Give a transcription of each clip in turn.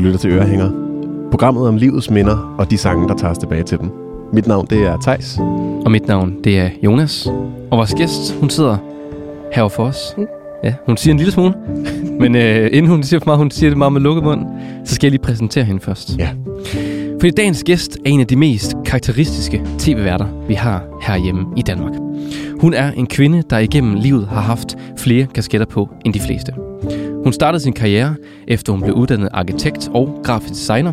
lytter til Ørehænger. Programmet om livets minder og de sange, der tager os tilbage til dem. Mit navn, det er Tejs. Og mit navn, det er Jonas. Og vores gæst, hun sidder herovre for os. Ja, hun siger en lille smule. Men øh, inden hun siger for meget, hun siger det meget med lukket mund, så skal jeg lige præsentere hende først. Ja. Fordi dagens gæst er en af de mest karakteristiske tv-værter, vi har herhjemme i Danmark. Hun er en kvinde, der igennem livet har haft flere kasketter på end de fleste. Hun startede sin karriere, efter hun blev uddannet arkitekt og grafisk designer.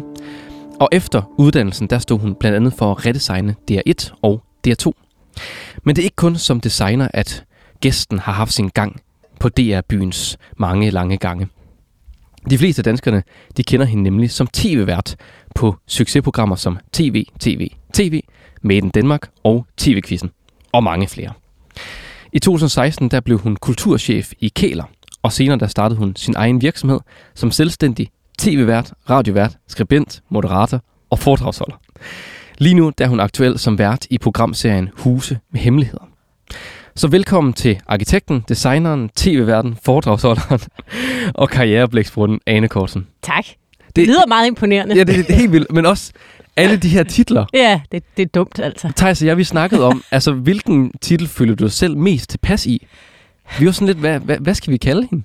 Og efter uddannelsen, der stod hun blandt andet for at redesigne DR1 og DR2. Men det er ikke kun som designer, at gæsten har haft sin gang på DR-byens mange lange gange. De fleste af danskerne, de kender hende nemlig som tv-vært på succesprogrammer som TV, TV, TV, Made in Danmark og TV-quizzen, og mange flere. I 2016 der blev hun kulturchef i Kæler, og senere der startede hun sin egen virksomhed som selvstændig tv-vært, radiovært, skribent, moderator og foredragsholder. Lige nu der er hun aktuel som vært i programserien Huse med Hemmeligheder. Så velkommen til arkitekten, designeren, tv-værten, foredragsholderen og karriereblæksbrunden Ane Korsen. Tak. Det, det lyder meget imponerende. Ja, det er helt vildt, men også alle de her titler. Ja, det, det er dumt altså. Thijs og jeg, vi snakkede om, altså hvilken titel føler du dig selv mest tilpas i? Vi var sådan lidt, hvad, hvad, hvad skal vi kalde hende?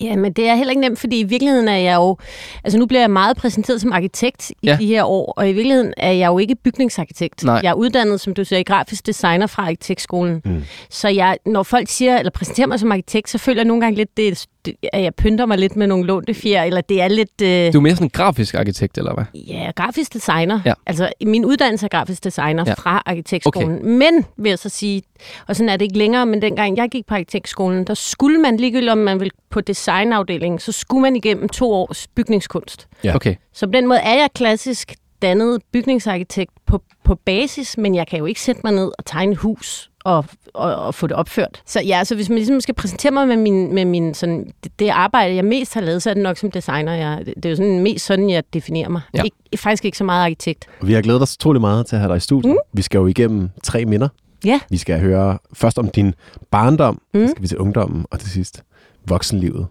Ja, men det er heller ikke nemt, fordi i virkeligheden er jeg jo... Altså nu bliver jeg meget præsenteret som arkitekt i Ja. de her år, og i virkeligheden er jeg jo ikke bygningsarkitekt. Nej. Jeg er uddannet, som du siger, grafisk designer fra arkitektskolen. Mm. Så jeg, når folk siger, eller præsenterer mig som arkitekt, så føler jeg nogle gange lidt, det, det, at jeg pynter mig lidt med nogle lånte fjer, eller det er lidt... Øh, Du er mere sådan en grafisk arkitekt, eller hvad? Ja, grafisk designer. Ja. Altså, min uddannelse er grafisk designer Ja. fra arkitektskolen. Okay. Men, vil jeg så sige, og sådan er det ikke længere, men dengang jeg gik på arkitektskolen, der skulle man ligegyldigt, om man ville på designafdelingen, så skulle man igennem to års bygningskunst. Ja. Okay. Så på den måde er jeg klassisk dannet bygningsarkitekt på, på basis, men jeg kan jo ikke sætte mig ned og tegne hus og, og, og få det opført. Så ja, så hvis man ligesom skal præsentere mig med, min, med min, sådan, det, det arbejde, jeg mest har lavet, så er det nok som designer. Jeg, det, er jo sådan mest sådan, jeg definerer mig. Ja. Ikke, faktisk ikke så meget arkitekt. Vi har glædet os utrolig meget til at have dig i studiet. Mm. Vi skal jo igennem tre minder. Ja. Vi skal høre først om din barndom. Mm. så skal vi til ungdommen, og til sidst voksenlivet.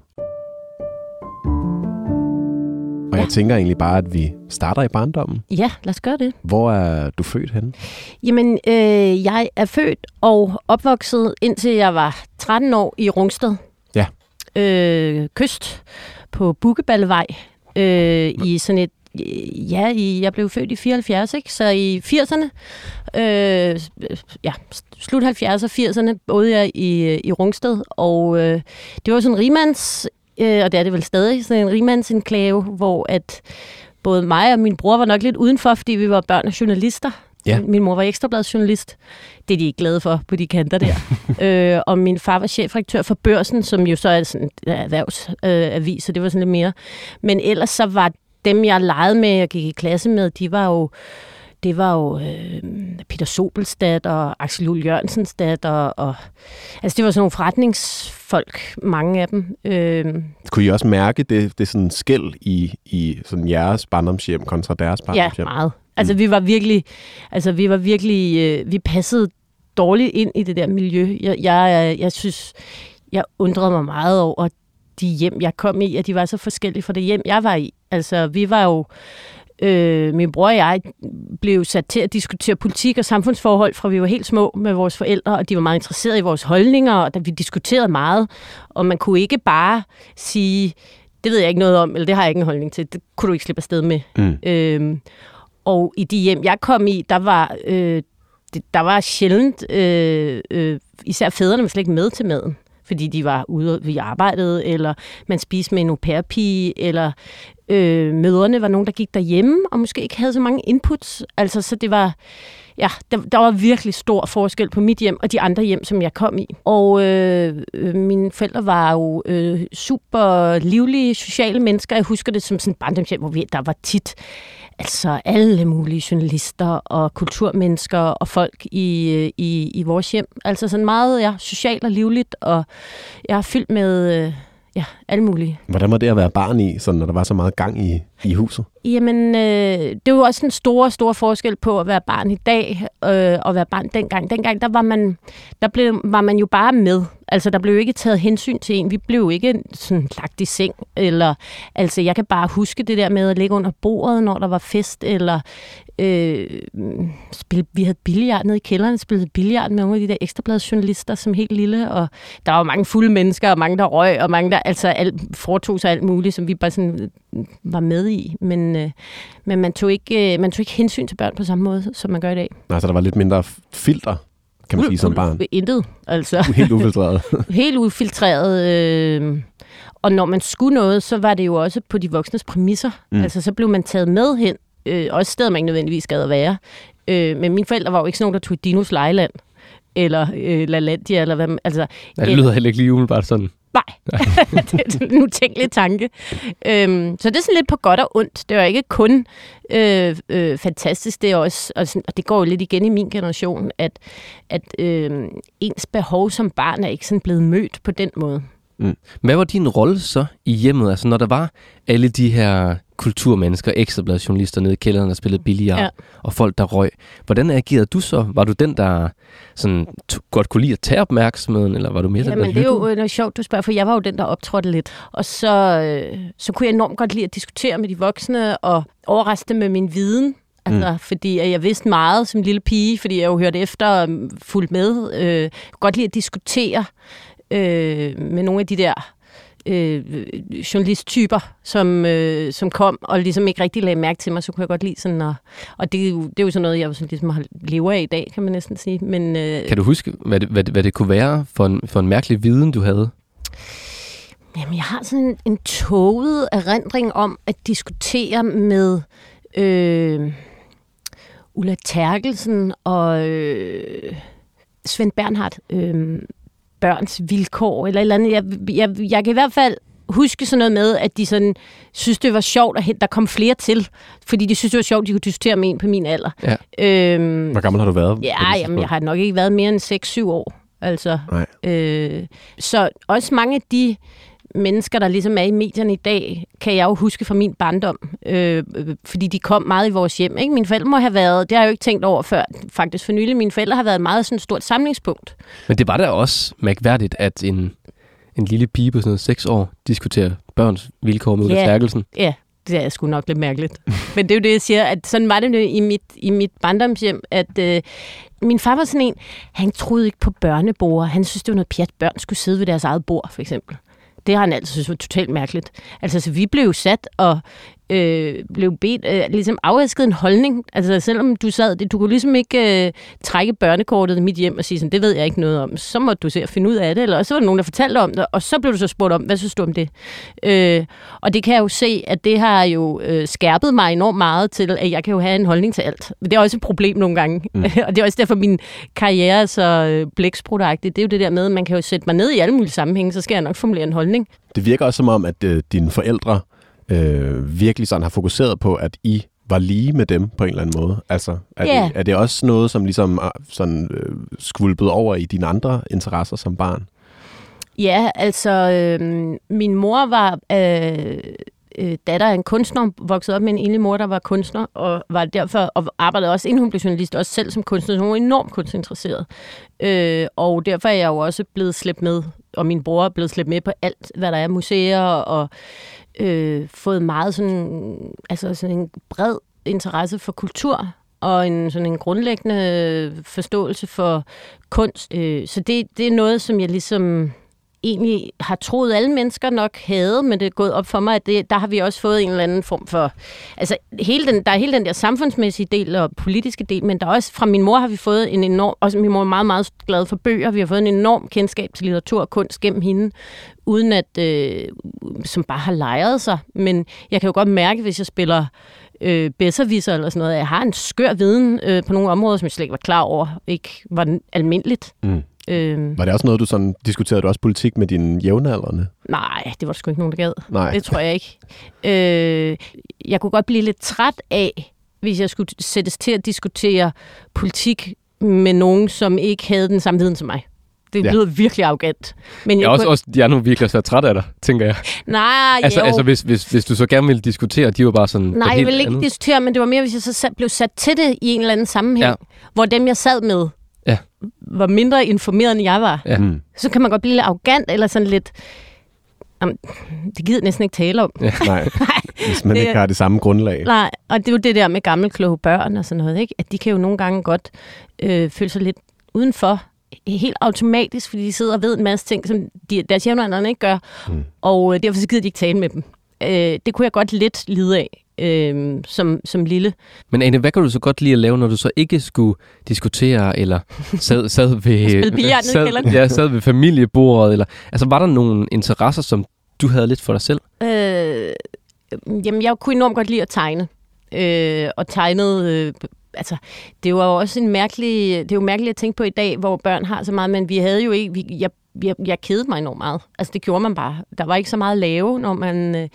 Og Ja. jeg tænker egentlig bare, at vi starter i barndommen. Ja, lad os gøre det. Hvor er du født henne? Jamen, øh, jeg er født og opvokset, indtil jeg var 13 år i Rungsted. Ja. Øh, kyst på Bukkeballevej. Øh, I sådan et Ja, i, jeg blev født i 74, ikke? Så i 80'erne, øh, ja, slut 70'erne og 80'erne, boede jeg i, i Rungsted, og øh, det var sådan en rimands, øh, og det er det vel stadig, sådan en rimandsenklave, hvor at både mig og min bror var nok lidt udenfor, fordi vi var børn af journalister. Ja. Min mor var ekstrabladsjournalist. Det er de ikke glade for på de kanter der. øh, og min far var chefredaktør for Børsen, som jo så er sådan en erhvervsavis, øh, så det var sådan lidt mere. Men ellers så var dem, jeg legede med og gik i klasse med, de var jo det var jo øh, Peter Sobelstat og Axel Juhl Jørgensens datter. Og, altså, det var sådan nogle forretningsfolk, mange af dem. Øh, Kunne I også mærke det, det sådan skæld i, i sådan jeres barndomshjem kontra deres Ja, barndomshjem? meget. Altså vi var virkelig, altså vi var virkelig, øh, vi passede dårligt ind i det der miljø. Jeg, jeg, jeg synes, jeg undrede mig meget over de hjem, jeg kom i, at de var så forskellige fra det hjem, jeg var i. Altså vi var jo, øh, min bror og jeg blev sat til at diskutere politik og samfundsforhold, fra vi var helt små med vores forældre, og de var meget interesserede i vores holdninger, og vi diskuterede meget, og man kunne ikke bare sige, det ved jeg ikke noget om, eller det har jeg ikke en holdning til, det kunne du ikke slippe afsted med. Mm. Øhm, og i de hjem, jeg kom i, der var, øh, der var sjældent, øh, øh, især fædrene var slet ikke med til maden, fordi de var ude, vi arbejdede, eller man spiste med en au pair-pige, eller øh, mødrene var nogen, der gik derhjemme, og måske ikke havde så mange inputs. Altså, så det var, ja, der, der var virkelig stor forskel på mit hjem og de andre hjem, som jeg kom i. Og øh, øh, mine forældre var jo øh, super livlige, sociale mennesker. Jeg husker det som sådan et barndomshjem, hvor vi, der var tit altså alle mulige journalister og kulturmennesker og folk i, øh, i, i vores hjem. Altså sådan meget ja, socialt og livligt, og jeg er fyldt med øh, ja, alle mulige. Hvordan var det at være barn i, sådan, når der var så meget gang i i huset? Jamen, øh, det er jo også en stor, stor forskel på at være barn i dag øh, og være barn dengang. Dengang, der var man, der blev, var man jo bare med. Altså, der blev jo ikke taget hensyn til en. Vi blev jo ikke sådan lagt i seng. Eller, altså, jeg kan bare huske det der med at ligge under bordet, når der var fest, eller øh, spille, vi havde billiard nede i kælderen, spillede billiard med nogle af de der ekstrabladsjournalister som helt lille, og der var mange fulde mennesker, og mange der røg, og mange der altså alt, foretog sig alt muligt, som vi bare sådan var med i. Men, øh, men man, tog ikke, øh, man tog ikke hensyn til børn på samme måde, som man gør i dag. Altså, der var lidt mindre filter, kan man sige, som barn. Intet, altså. Helt ufiltreret. helt ufiltreret. Øh, og når man skulle noget, så var det jo også på de voksnes præmisser. Mm. Altså, så blev man taget med hen øh, også steder, man ikke nødvendigvis gad at være. Øh, men mine forældre var jo ikke sådan nogen, der tog i Dinos lejeland, eller øh, LaLandia, eller hvad altså, ja, det lyder heller ikke lige umiddelbart sådan. Nej, det er en utænkelig tanke. Øhm, så det er sådan lidt på godt og ondt. Det er ikke kun øh, øh, fantastisk, det er også, og, sådan, og det går jo lidt igen i min generation, at, at øh, ens behov som barn er ikke sådan blevet mødt på den måde. Mm. Hvad var din rolle så i hjemmet? Altså når der var alle de her kulturmennesker, ekstrabladjournalister nede i kælderen, der spillede billigere, ja. og folk, der røg. Hvordan agerede du så? Var du den, der sådan, godt kunne lide at tage opmærksomheden, eller var du mere ja, den, der men det er jo noget sjovt, du spørger, for jeg var jo den, der optrådte lidt. Og så, øh, så kunne jeg enormt godt lide at diskutere med de voksne, og overraske dem med min viden. Altså, mm. fordi jeg vidste meget som lille pige, fordi jeg jo hørte efter og fulgte med. Øh, godt lide at diskutere øh, med nogle af de der øh, journalisttyper, som, øh, som kom og ligesom ikke rigtig lagde mærke til mig, så kunne jeg godt lide sådan, og, og det, er jo, det er jo sådan noget, jeg sådan ligesom har lever af i dag, kan man næsten sige. Men, øh, kan du huske, hvad det, hvad, hvad det kunne være for en, for en mærkelig viden, du havde? Jamen, jeg har sådan en, en toget erindring om at diskutere med øh, Ulla Terkelsen og øh, Svend Bernhardt. Øh, børns vilkår, eller et eller andet. Jeg, jeg, jeg kan i hvert fald huske sådan noget med, at de sådan synes, det var sjovt, at der kom flere til. Fordi de synes, det var sjovt, at de kunne diskutere med en på min alder. Ja. Øhm, Hvor gammel har du været? Ja, jamen, jeg har nok ikke været mere end 6-7 år. Altså, Nej. øh, så også mange af de mennesker, der ligesom er i medierne i dag, kan jeg jo huske fra min barndom, øh, fordi de kom meget i vores hjem. Ikke? Mine forældre må have været, det har jeg jo ikke tænkt over før, faktisk for nylig, mine forældre har været et meget sådan stort samlingspunkt. Men det var da også mærkværdigt, at en, en lille pige på sådan noget seks år diskuterer børns vilkår med ja. Ja, det er sgu nok lidt mærkeligt. Men det er jo det, jeg siger, at sådan var det i mit, i mit barndomshjem, at øh, min far var sådan en, han troede ikke på børnebord. Han synes, det var noget pjat, børn skulle sidde ved deres eget bord, for eksempel det har han altid synes var totalt mærkeligt. Altså, så vi blev sat og øh, blev bedt, øh, ligesom afæsket en holdning. Altså selvom du sad, det, du kunne ligesom ikke øh, trække børnekortet i mit hjem og sige sådan, det ved jeg ikke noget om. Så måtte du se at finde ud af det, eller så var der nogen, der fortalte om det, og så blev du så spurgt om, hvad synes du om det? Øh, og det kan jeg jo se, at det har jo øh, skærpet mig enormt meget til, at jeg kan jo have en holdning til alt. Men det er også et problem nogle gange. Mm. og det er også derfor, min karriere er så øh, blæksprodagtig. Det er jo det der med, at man kan jo sætte mig ned i alle mulige sammenhænge, så skal jeg nok formulere en holdning. Det virker også som om, at øh, dine forældre øh, virkelig sådan har fokuseret på, at I var lige med dem på en eller anden måde? Altså, er, yeah. det, er det også noget, som ligesom er sådan, øh, skvulpet over i dine andre interesser som barn? Ja, altså, øh, min mor var øh, øh, datter af en kunstner, voksede op med en enlig mor, der var kunstner, og var derfor og arbejdede også, inden hun blev journalist, også selv som kunstner, så hun var enormt kunstinteresseret. Øh, og derfor er jeg jo også blevet slæbt med, og min bror er blevet slæbt med på alt, hvad der er museer og øh, fået meget sådan, altså sådan en bred interesse for kultur og en sådan en grundlæggende forståelse for kunst. Øh, så det, det er noget, som jeg ligesom egentlig har troet, alle mennesker nok havde, men det er gået op for mig, at det, der har vi også fået en eller anden form for... Altså, hele den, der er hele den der samfundsmæssige del og politiske del, men der er også fra min mor har vi fået en enorm... Også min mor er meget, meget glad for bøger. Vi har fået en enorm kendskab til litteratur og kunst gennem hende, uden at... Øh, som bare har lejret sig. Men jeg kan jo godt mærke, hvis jeg spiller øh, bedserviser eller sådan noget. Jeg har en skør viden øh, på nogle områder, som jeg slet ikke var klar over, ikke var almindeligt. Mm. Øh, var det også noget, du sådan, diskuterede du også politik med dine jævnaldrende? Nej, det var der sgu ikke nogen, der gad. Nej. Det tror jeg ikke. Øh, jeg kunne godt blive lidt træt af, hvis jeg skulle sættes til at diskutere politik med nogen, som ikke havde den samme viden som mig. Det ja. lyder virkelig arrogant. Men jeg, jeg også, kunne... også, de er nu virkelig så træt af dig, tænker jeg. Nej, altså, jo. altså hvis, hvis, hvis du så gerne ville diskutere, de var bare sådan... Nej, jeg ville ikke andet. diskutere, men det var mere, hvis jeg så sat, blev sat til det i en eller anden sammenhæng, ja. hvor dem, jeg sad med. Var mindre informeret, end jeg var. Ja. Mm. Så kan man godt blive lidt arrogant, eller sådan lidt... Jamen, det gider næsten ikke tale om. Ja, nej, hvis man det, ikke har det samme grundlag. Nej, og det er jo det der med gamle kloge børn og sådan noget, ikke? at de kan jo nogle gange godt øh, føle sig lidt udenfor, helt automatisk, fordi de sidder og ved en masse ting, som de, deres jævnaldrende ikke gør, mm. og øh, derfor så gider de ikke tale med dem. Øh, det kunne jeg godt lidt lide af. Øh, som, som lille. Men Anne, hvad kan du så godt lide at lave, når du så ikke skulle diskutere, eller sad, sad ved, sad, ja, sad ved familiebordet? Eller, altså, var der nogle interesser, som du havde lidt for dig selv? Øh, jamen, jeg kunne enormt godt lide at tegne. Øh, og tegnede... Øh, altså, det var jo også en mærkelig... Det er jo mærkeligt at tænke på i dag, hvor børn har så meget, men vi havde jo ikke... Vi, jeg jeg, jeg kedede mig enormt meget. Altså, det gjorde man bare. Der var ikke så meget at lave, når man... Øh,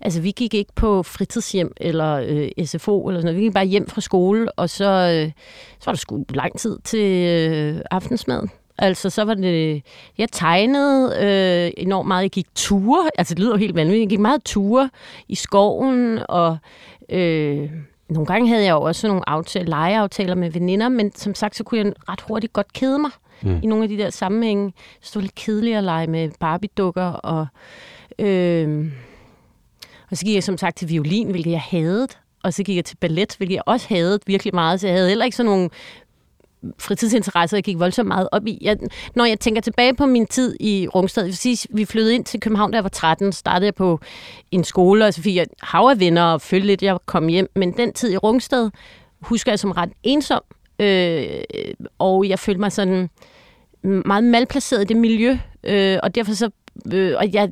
altså, vi gik ikke på fritidshjem eller øh, SFO eller sådan noget. Vi gik bare hjem fra skole, og så, øh, så var der sgu lang tid til øh, aftensmaden. Altså, så var det... Jeg tegnede øh, enormt meget. Jeg gik ture. Altså, det lyder helt vanvittigt. Jeg gik meget ture i skoven, og... Øh, nogle gange havde jeg jo også nogle aftale, legeaftaler med veninder, men som sagt, så kunne jeg ret hurtigt godt kede mig mm. i nogle af de der sammenhænge. Så det var lidt kedeligt at lege med Barbie-dukker, og, øh, og så gik jeg som sagt til violin, hvilket jeg havde, og så gik jeg til ballet, hvilket jeg også havde virkelig meget, så jeg havde heller ikke sådan nogle fritidsinteresser, jeg gik voldsomt meget op i. Jeg, når jeg tænker tilbage på min tid i Rungsted, vil sige, vi flyttede ind til København, da jeg var 13, startede jeg på en skole, og så fik jeg hav af venner og følte lidt, jeg kom hjem. Men den tid i Rungsted husker jeg som ret ensom, øh, og jeg følte mig sådan meget malplaceret i det miljø, øh, og derfor så, øh, og jeg,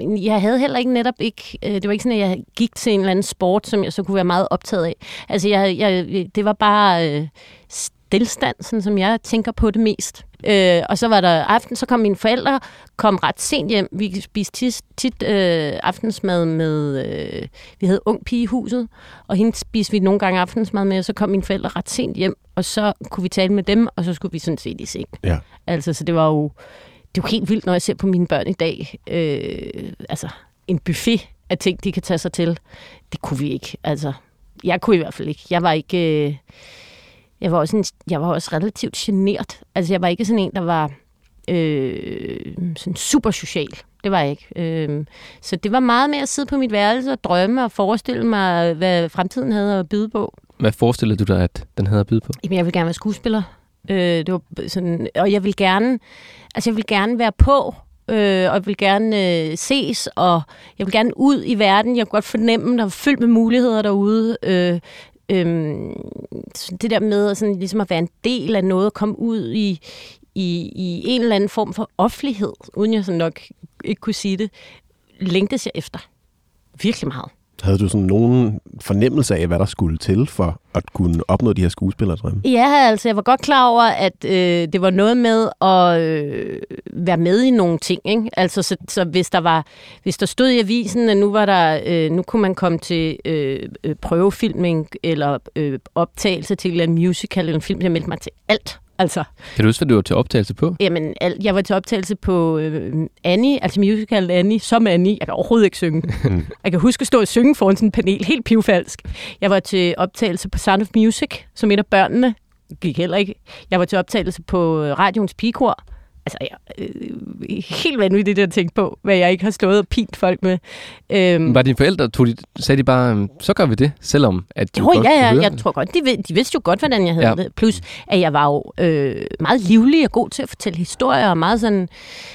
jeg havde heller ikke netop ikke, øh, det var ikke sådan, at jeg gik til en eller anden sport, som jeg så kunne være meget optaget af. Altså, jeg, jeg, det var bare øh, stillstand, sådan som jeg tænker på det mest. Øh, og så var der aften, så kom mine forældre, kom ret sent hjem. Vi spiste tit, tit øh, aftensmad med, øh, vi havde ung pige i huset, og hende spiste vi nogle gange aftensmad med, og så kom mine forældre ret sent hjem, og så kunne vi tale med dem, og så skulle vi sådan set i seng. Ja. Altså, så det var jo, det var helt vildt, når jeg ser på mine børn i dag. Øh, altså, en buffet af ting, de kan tage sig til. Det kunne vi ikke. Altså, jeg kunne i hvert fald ikke. Jeg var ikke... Øh, jeg var også, en, jeg var også relativt genert. Altså, jeg var ikke sådan en, der var øh, sådan super social. Det var jeg ikke. Øh, så det var meget med at sidde på mit værelse og drømme og forestille mig, hvad fremtiden havde at byde på. Hvad forestillede du dig, at den havde at byde på? Jamen, jeg ville gerne være skuespiller. Øh, det var sådan, og jeg vil gerne, altså jeg vil gerne være på, øh, og jeg vil gerne øh, ses, og jeg vil gerne ud i verden. Jeg kunne godt fornemme, der var fyldt med muligheder derude. Øh, Øhm, det der med sådan, ligesom at være en del af noget, at komme ud i, i, i en eller anden form for offentlighed, uden jeg sådan nok ikke kunne sige det, længtes jeg efter. Virkelig meget. Havde du sådan nogen fornemmelse af, hvad der skulle til for at kunne opnå de her skuespillerdrømme? Ja, altså jeg var godt klar over, at øh, det var noget med at øh, være med i nogle ting. Ikke? Altså så, så hvis der var, hvis der stod i avisen, at nu var der, øh, nu kunne man komme til øh, øh prøvefilming eller øh, optagelse til en musical eller en film, jeg meldte mig til alt. Altså, kan du huske, hvad du var til optagelse på? Jamen, jeg var til optagelse på øh, Annie, altså musical Annie, som Annie. Jeg kan overhovedet ikke synge. jeg kan huske at stå og synge foran sådan en panel, helt pivfalsk. Jeg var til optagelse på Sound of Music, som et af børnene. Gik heller ikke. Jeg var til optagelse på øh, Radions Pigekor. Altså, jeg, øh, helt vanvittigt det at tænke på, hvad jeg ikke har stået og pint folk med. Øhm, var dine forældre, tog de, sagde de bare, øhm, så gør vi det, selvom at du jo, godt ja, ja, jeg tror godt, de, de vidste jo godt, hvordan jeg havde ja. det. Plus, at jeg var jo øh, meget livlig og god til at fortælle historier, og meget sådan,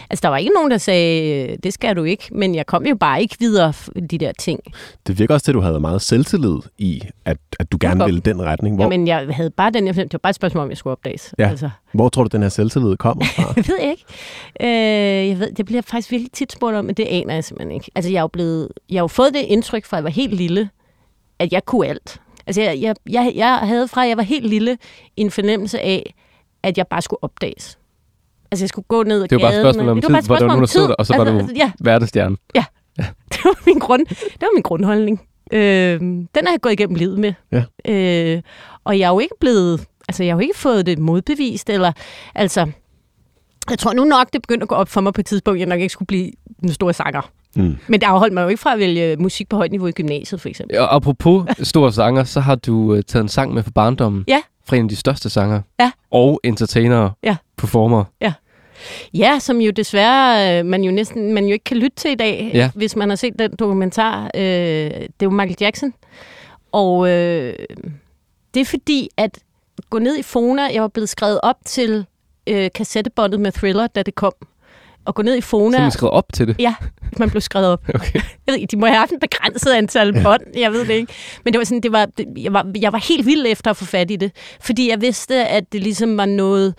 altså der var ikke nogen, der sagde, det skal du ikke, men jeg kom jo bare ikke videre de der ting. Det virker også til, at du havde meget selvtillid i, at, at du gerne ville den retning. Hvor... Jamen, jeg havde bare den, det var bare et spørgsmål, om jeg skulle opdages. Ja. Altså. Hvor tror du, den her selvtillid kommer fra? jeg ved ikke. Øh, jeg ved, det bliver faktisk virkelig tit spurgt om, men det aner jeg simpelthen ikke. Altså, jeg har jo, blevet, jeg har jo fået det indtryk fra, at jeg var helt lille, at jeg kunne alt. Altså, jeg, jeg, jeg, jeg havde fra, at jeg var helt lille, en fornemmelse af, at jeg bare skulle opdages. Altså, jeg skulle gå ned ad Det var bare et spørgsmål om tid, hvor der var nogen, der stod der, og så var altså, du ja. verdestjerne. Ja. ja. det, var min grund, det var min grundholdning. Øh, den har jeg gået igennem livet med. Ja. Øh, og jeg er jo ikke blevet... Altså, jeg har jo ikke fået det modbevist, eller... Altså, Jeg tror nu nok, det begyndte at gå op for mig på et tidspunkt, jeg nok ikke skulle blive den store sanger. Mm. Men det afholdt mig jo ikke fra at vælge musik på højt niveau i gymnasiet, for eksempel. Og apropos store sanger, så har du uh, taget en sang med fra barndommen. Ja. Fra en af de største sanger. Ja. Og entertainere. Ja. Performer. Ja. Ja, som jo desværre øh, man jo næsten man jo ikke kan lytte til i dag, Ja. hvis man har set den dokumentar. Øh, det er jo Michael Jackson. Og øh, det er fordi, at gå ned i Fona, jeg var blevet skrevet op til øh, kassettebåndet med Thriller, da det kom. Og gå ned i Fona... Så man skrevet op til det. Ja, man blev skrevet op. Okay. Jeg ved de må have haft en begrænset antal bånd, jeg ved det ikke. Men det var sådan, det var, jeg, var, jeg var helt vild efter at få fat i det, fordi jeg vidste, at det ligesom var noget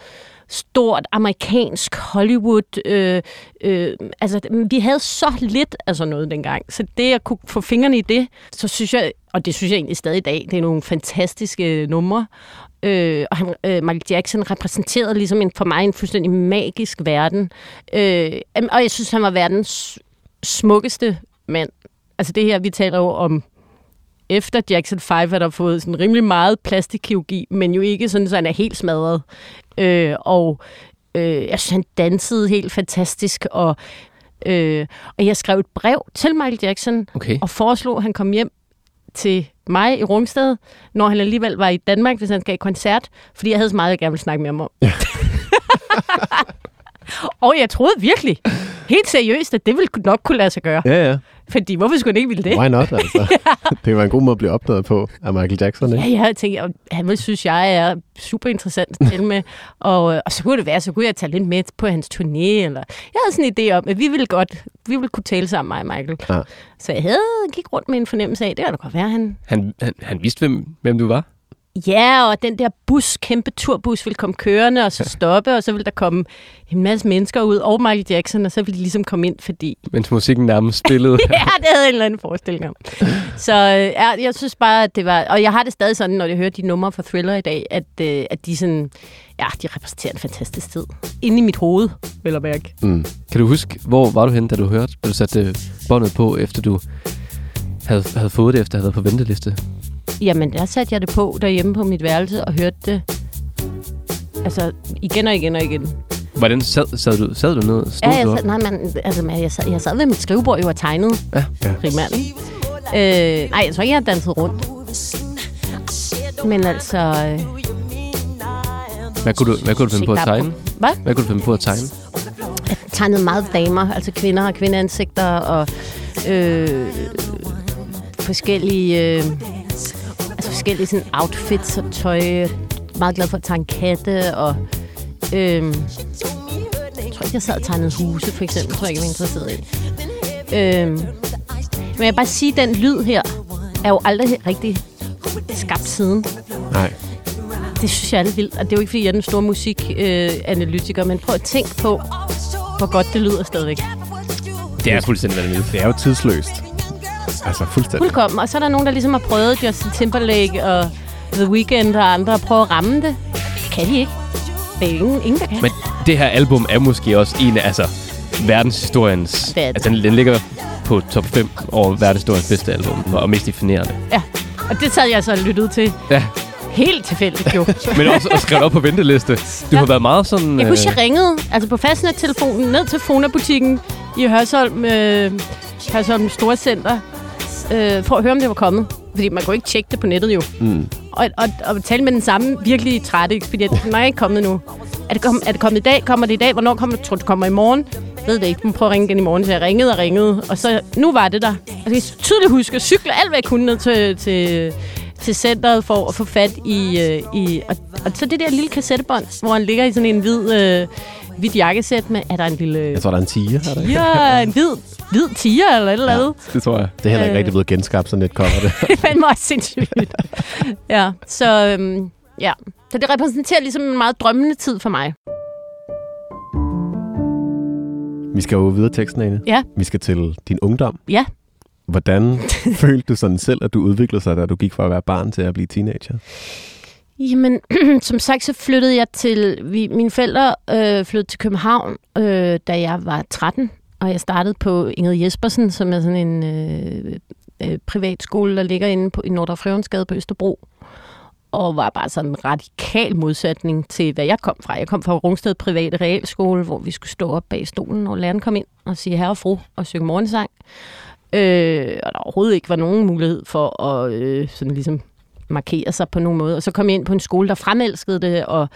stort amerikansk Hollywood. Øh, øh, altså, vi havde så lidt af sådan noget dengang, så det at kunne få fingrene i det, så synes jeg, og det synes jeg egentlig stadig i dag, det er nogle fantastiske numre. Øh, og han, øh, Michael Jackson repræsenterede ligesom en, for mig en fuldstændig magisk verden. Øh, og jeg synes, han var verdens smukkeste mand. Altså det her, vi taler jo om efter Jackson 5 har der fået sådan rimelig meget plastikkirurgi, men jo ikke sådan, så han er helt smadret. Øh, og øh, jeg synes, han dansede helt fantastisk, og, øh, og jeg skrev et brev til Michael Jackson, Okay. og foreslog, at han kom hjem til mig i Rungsted, når han alligevel var i Danmark, hvis han skal i koncert, fordi jeg havde så meget, jeg gerne ville snakke med ham om. Ja. og jeg troede virkelig, helt seriøst, at det ville nok kunne lade sig gøre. Ja, ja. Fordi hvorfor skulle han ikke ville det? Why not, altså? det var en god måde at blive opdaget på af Michael Jackson, ikke? Ja, jeg havde tænkt, at han ville synes, jeg er super interessant at tale med. Og, øh, og så kunne det være, så kunne jeg tage lidt med på hans turné. Eller, jeg havde sådan en idé om, at vi ville godt, vi ville kunne tale sammen, mig og Michael. Ja. Så jeg havde gik rundt med en fornemmelse af, det var da godt være, han... Han, han, han vidste, hvem, hvem du var? Ja, og den der bus, kæmpe turbus, ville komme kørende og så stoppe, og så ville der komme en masse mennesker ud, og Michael Jackson, og så ville de ligesom komme ind, fordi Mens musikken nærmest spillede. ja, det havde en eller anden forestilling om. Så øh, ja, jeg synes bare, at det var... Og jeg har det stadig sådan, når jeg hører de numre fra Thriller i dag, at, øh, at de sådan... Ja, de repræsenterer en fantastisk tid. Inde i mit hoved, vil jeg mærke. Mm. Kan du huske, hvor var du henne, da du hørte, da du satte båndet på, efter du havde, havde fået det, efter at have været på venteliste? Jamen, der satte jeg det på derhjemme på mit værelse og hørte det... Altså, igen og igen og igen. Hvordan sad, sad, du, sad du ned? Stod Ja, jeg sad, nej, man, altså, men jeg, sad, jeg sad ved mit skrivebord jo og tegnede Ja. Ja. primært. Øh, nej, jeg tror ikke, jeg har danset rundt. Men altså... Øh, Hvad kunne du, hvad kunne du finde på at tegne? Hvad? Hvad kunne du finde på at tegne? Jeg tegnede meget damer, altså kvinder og kvindeansigter og øh, forskellige, øh, forskellige sådan outfits og tøj. Er meget glad for at tegne katte og øh, jeg tror ikke, jeg sad og tegnede huse, for eksempel. Jeg tror ikke, jeg var interesseret i. Øh, men jeg vil bare sige, at den lyd her er jo aldrig rigtig skabt siden. Nej. Det synes jeg er lidt vildt, og det er jo ikke, fordi jeg er den store musikanalytiker, men prøv at tænke på, hvor godt det lyder stadigvæk. Det er fuldstændig vanvittigt. Det er jo tidsløst. Altså, fuldstændig. Fuldkommen. Og så er der nogen, der ligesom har prøvet Justin Timberlake og The Weeknd og andre at prøve at ramme det. Det kan de ikke. Det er ingen, ingen der kan. Men det her album er måske også en af altså, verdenshistoriens... Er det. Altså, den, den ligger på top 5 over verdenshistoriens bedste album, og mest definerende. Ja. Og det sad jeg så og lyttede til. Ja, Helt tilfældigt jo. men også og skrevet op på venteliste. Du Ja. har været meget sådan... Jeg husker, øh, jeg ringede altså på fastnettelefonen ned til Fona-butikken i Hørsholm, øh, Hørsholm Storcenter, øh, for at høre, om det var kommet. Fordi man kunne ikke tjekke det på nettet jo. Mm. Og, og, og tale med den samme virkelig trætte ekspedient. Den er ikke kommet nu. Er det, kom, er det kommet i dag? Kommer det i dag? Hvornår kommer det? Tror det kommer i morgen? Jeg ved det ikke. Må prøve at ringe igen i morgen. Så jeg ringede og ringede. Og så nu var det der. Og jeg kan tydeligt huske at cykle alt, hvad jeg kunne ned til, til, til centret for at få fat i... Øh, i og, og, så det der lille kassettebånd, hvor han ligger i sådan en hvid, øh, hvid jakkesæt med... Er der en lille... Jeg tror, der er en tiger. Er der ikke? Ja, en hvid, hvid tiger eller et eller andet. Det tror jeg. Det er heller ikke Øh. rigtig blevet genskabt, sådan et cover. Det. det er fandme også sindssygt. ja, så øhm, ja. Så det repræsenterer ligesom en meget drømmende tid for mig. Vi skal jo videre teksten, Ane. Ja. Vi skal til din ungdom. Ja. Hvordan følte du sådan selv, at du udviklede sig, da du gik fra at være barn til at blive teenager? Jamen, som sagt, så flyttede jeg til... Vi, mine forældre øh, flyttede til København, øh, da jeg var 13. Og jeg startede på Ingrid Jespersen, som er sådan en øh, øh, privat skole, der ligger inde på, i Nordre Frøvensgade på Østerbro. og var bare sådan en radikal modsætning til, hvad jeg kom fra. Jeg kom fra Rungsted Private Realskole, hvor vi skulle stå op bag stolen, og læreren kom ind og sige herre og fru og synge morgensang. Øh, og der overhovedet ikke var nogen mulighed for at øh, sådan ligesom markere sig på nogen måde. Og så kom jeg ind på en skole, der fremelskede det, og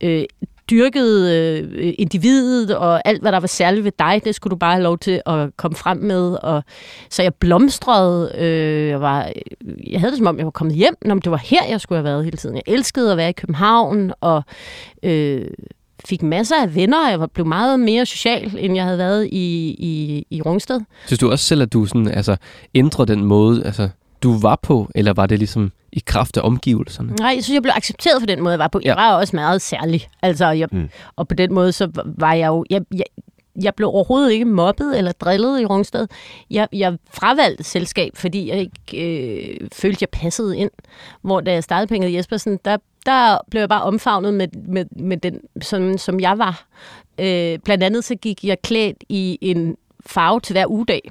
øh, dyrkede øh, individet, og alt, hvad der var særligt ved dig, det skulle du bare have lov til at komme frem med. Og, så jeg blomstrede. Øh, jeg, var, jeg havde det som om, jeg var kommet hjem, når det var her, jeg skulle have været hele tiden. Jeg elskede at være i København, og øh, fik masser af venner. Jeg var blevet meget mere social, end jeg havde været i, i, i Rungsted. Synes du også selv, at du sådan, altså, ændrede den måde, altså, du var på, eller var det ligesom i kraft af omgivelserne? Nej, jeg synes, jeg blev accepteret for den måde, jeg var på. Jeg var også meget særlig. Altså, jeg, mm. Og på den måde, så var jeg jo... Jeg, jeg, jeg blev overhovedet ikke mobbet eller drillet i Rungsted. Jeg, jeg fravalgte selskab, fordi jeg ikke øh, følte, jeg passede ind. Hvor da jeg startede Ingrid Jespersen, der, der blev jeg bare omfavnet med, med, med den, som, som jeg var. Øh, blandt andet så gik jeg klædt i en farve til hver ugedag.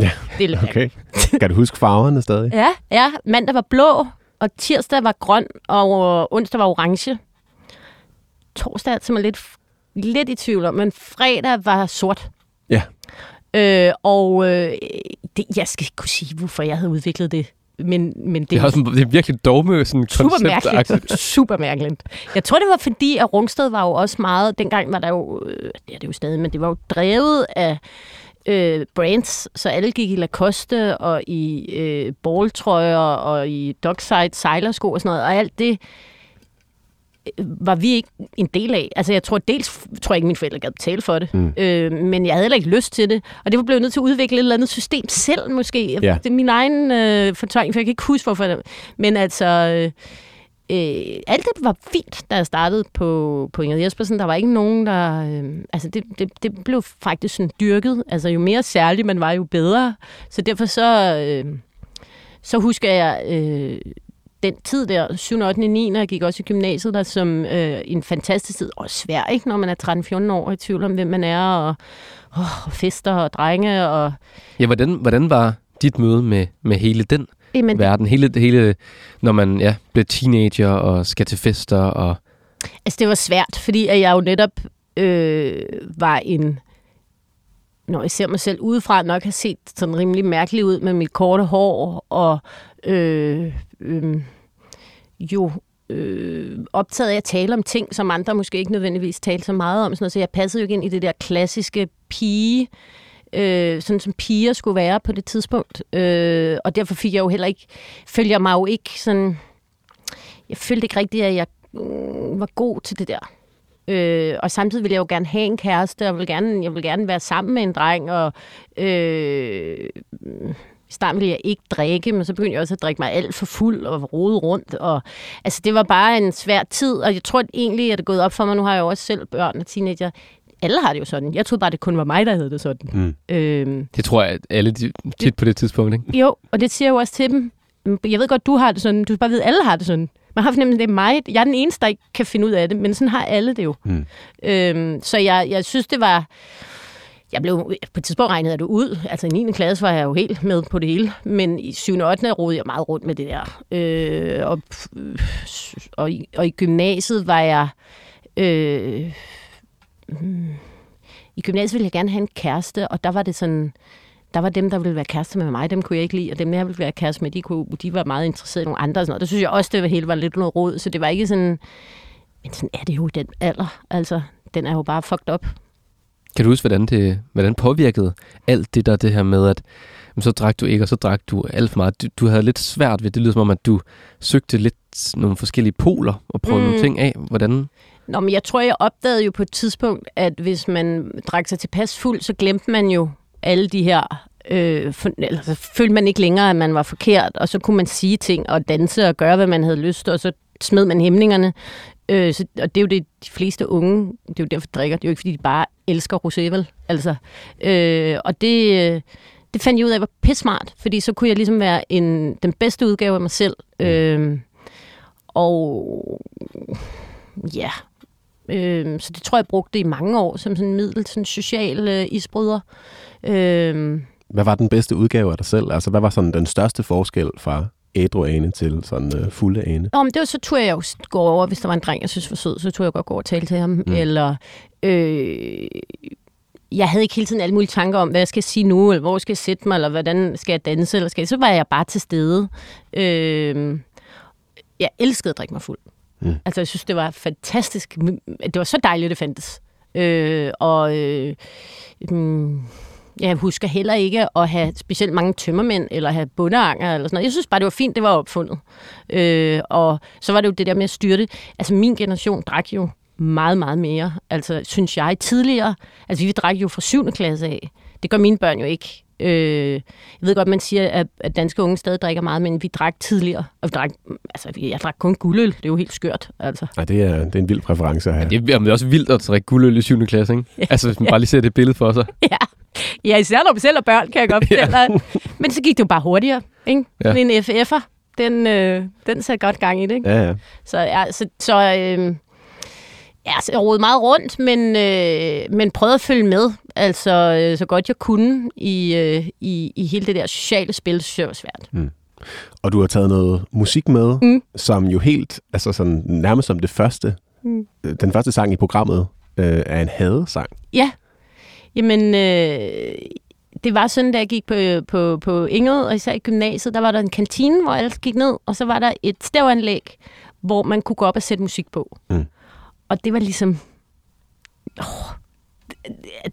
Ja, det er okay. Kan du huske farverne stadig? Ja, ja. Mandag var blå, og tirsdag var grøn, og onsdag var orange. Torsdag er lidt, lidt i tvivl om, men fredag var sort. Ja. Øh, og øh, det, jeg skal ikke kunne sige, hvorfor jeg havde udviklet det. Men, men det, det, er også, det er virkelig dogme sådan super mærkeligt. super mærkeligt. Jeg tror, det var fordi, at Rungsted var jo også meget... Dengang var der jo... Øh, det er det jo stadig, men det var jo drevet af øh, brands, så alle gik i Lacoste og i øh, balltrøjer og i dockside sejlersko og sådan noget, og alt det øh, var vi ikke en del af. Altså jeg tror dels, tror jeg ikke, mine forældre gad betale for det, mm. øh, men jeg havde heller ikke lyst til det, og det var blevet nødt til at udvikle et eller andet system selv måske. Ja. Det er min egen øh, fortolkning, for jeg kan ikke huske, hvorfor det Men altså... Øh, øh, alt det var fint, da jeg startede på, på Ingrid Jespersen. Der var ikke nogen, der... Øh, altså, det, det, det blev faktisk sådan dyrket. Altså, jo mere særlig man var, jo bedre. Så derfor så... Øh, så husker jeg øh, den tid der, 7. 8. 9. jeg gik også i gymnasiet der som øh, en fantastisk tid. Og svær, ikke? Når man er 13-14 år i tvivl om, hvem man er, og, oh, fester og drenge. Og... Ja, hvordan, hvordan var dit møde med, med hele den Jamen, verden. Hele, hele, når man ja, bliver teenager og skal til fester. Og... Altså, det var svært, fordi jeg jo netop øh, var en når jeg ser mig selv udefra, nok har set sådan rimelig mærkelig ud med mit korte hår, og øh, øh, jo øh, optaget af at tale om ting, som andre måske ikke nødvendigvis talte så meget om. Sådan noget. Så jeg passede jo ikke ind i det der klassiske pige øh, sådan som piger skulle være på det tidspunkt. Øh, og derfor fik jeg jo heller ikke, følger mig jo ikke sådan, jeg følte ikke rigtigt, at jeg øh, var god til det der. Øh, og samtidig ville jeg jo gerne have en kæreste, og jeg ville gerne, jeg ville gerne være sammen med en dreng, og øh, i starten ville jeg ikke drikke, men så begyndte jeg også at drikke mig alt for fuld og rode rundt. Og, altså, det var bare en svær tid, og jeg tror at egentlig, at det er gået op for mig, nu har jeg jo også selv børn og teenager, alle har det jo sådan. Jeg troede bare, det kun var mig, der havde det sådan. Mm. Øhm, det tror jeg, at alle tit på det tidspunkt, ikke? Jo, og det siger jeg jo også til dem. Jeg ved godt, du har det sådan. Du bare ved, at alle har det sådan. Man har fornemmelsen, at det er mig. Jeg er den eneste, der ikke kan finde ud af det, men sådan har alle det jo. Mm. Øhm, så jeg, jeg synes, det var... Jeg blev på et tidspunkt regnet det ud. Altså i 9. klasse var jeg jo helt med på det hele. Men i 7. og 8. rodede jeg meget rundt med det der. Øh, og, og, i, og i gymnasiet var jeg... Øh, hmm, i gymnasiet ville jeg gerne have en kæreste, og der var det sådan, der var dem, der ville være kæreste med mig, dem kunne jeg ikke lide, og dem, jeg ville være kæreste med, de, kunne, de var meget interesserede i nogle andre. Og sådan noget. Der synes jeg også, det hele var lidt noget råd, så det var ikke sådan, men sådan er det jo den alder. Altså, den er jo bare fucked up. Kan du huske, hvordan det hvordan påvirkede alt det der, det her med, at så drak du ikke, og så drak du alt for meget. Du, du havde lidt svært ved, det lyder som om, at du søgte lidt nogle forskellige poler og prøvede mm. nogle ting af. Hvordan? Nå, men jeg tror, jeg opdagede jo på et tidspunkt, at hvis man drak sig tilpas fuld, så glemte man jo alle de her øh, for, altså, følte man ikke længere, at man var forkert, og så kunne man sige ting og danse og gøre, hvad man havde lyst, og så smed man hæmningerne. Øh, så, og det er jo det, de fleste unge, det er jo derfor, de drikker. Det er jo ikke, fordi de bare elsker rosé, vel? Altså, øh, og det, det fandt jeg ud af, var pissmart, fordi så kunne jeg ligesom være en, den bedste udgave af mig selv. Mm. Øh, og ja, Øh, så det tror jeg, jeg brugte i mange år som sådan en middel, sådan social øh, isbryder. Øh, hvad var den bedste udgave af dig selv? Altså, hvad var sådan den største forskel fra ædru ane til sådan øh, fulde ane? Nå, men det var så turde jeg jo gå over, hvis der var en dreng, jeg synes var sød, så turde jeg godt gå over og tale til ham. Mm. Eller øh, jeg havde ikke hele tiden alle mulige tanker om, hvad jeg skal sige nu, eller hvor skal jeg sætte mig, eller hvordan skal jeg danse, eller skal jeg... Så var jeg bare til stede. Øh, jeg elskede at drikke mig fuld. Mm. Altså, jeg synes, det var fantastisk. Det var så dejligt, det fandtes. Øh, og øh, mm, jeg husker heller ikke at have specielt mange tømmermænd, eller have bundeanger, eller sådan noget. Jeg synes bare, det var fint, det var opfundet. Øh, og så var det jo det der med at styrte. Altså, min generation drak jo meget, meget mere. Altså, synes jeg, tidligere. Altså, vi drak jo fra 7. klasse af. Det gør mine børn jo ikke. Øh, jeg ved godt, man siger, at, at danske unge stadig drikker meget, men vi drak tidligere. Og vi drak, altså, jeg drak kun guldøl. Det er jo helt skørt. Altså. Nej, det er, det er en vild præference at have. Ja, det er også vildt at drikke guldøl i 7. klasse, ikke? Ja. Altså, hvis man bare lige ser det billede for sig. ja. ja, især når man selv er børn, kan jeg godt fortælle ja. Men så gik det jo bare hurtigere, ikke? Ja. En FF'er, den, øh, den satte godt gang i det, ikke? Ja, ja. Så, ja, så, så øh, Ja, så jeg rodede meget rundt, men, øh, men prøvede at følge med, altså øh, så godt jeg kunne i, øh, i, i hele det der sociale spil, synes jeg var svært. Mm. Og du har taget noget musik med, mm. som jo helt, altså sådan nærmest som det første, mm. den første sang i programmet, øh, er en hadesang. Ja, jamen øh, det var sådan, da jeg gik på, på, på Ingrid, og især i gymnasiet, der var der en kantine, hvor alle gik ned, og så var der et stævanlæg, hvor man kunne gå op og sætte musik på. Mm. Og det var ligesom... Oh,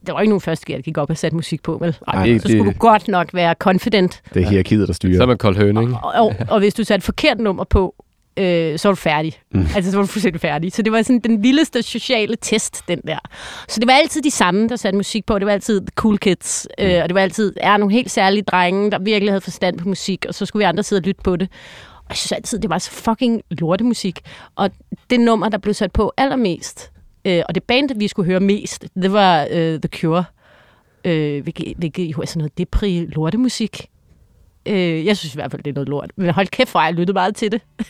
der var ikke nogen første der gik op og satte musik på, vel? Ej, det, så skulle det, du godt nok være confident. Det er hierarkiet, der styrer. Så er man kold høne, ikke? Og, og, og hvis du satte forkert nummer på, øh, så var du færdig. Mm. Altså, så var du fuldstændig færdig. Så det var sådan den vildeste sociale test, den der. Så det var altid de samme, der satte musik på. Det var altid the cool kids. Mm. Øh, og det var altid er nogle helt særlige drenge, der virkelig havde forstand på musik. Og så skulle vi andre sidde og lytte på det. Jeg synes altid, det var så fucking lortemusik. Og det nummer, der blev sat på allermest, øh, og det band, vi skulle høre mest, det var øh, The Cure. Øh, hvilket, hvilket jo er sådan noget depri lortemusik. Øh, jeg synes i hvert fald, det er noget lort. Men hold kæft, for jeg lyttede meget til det.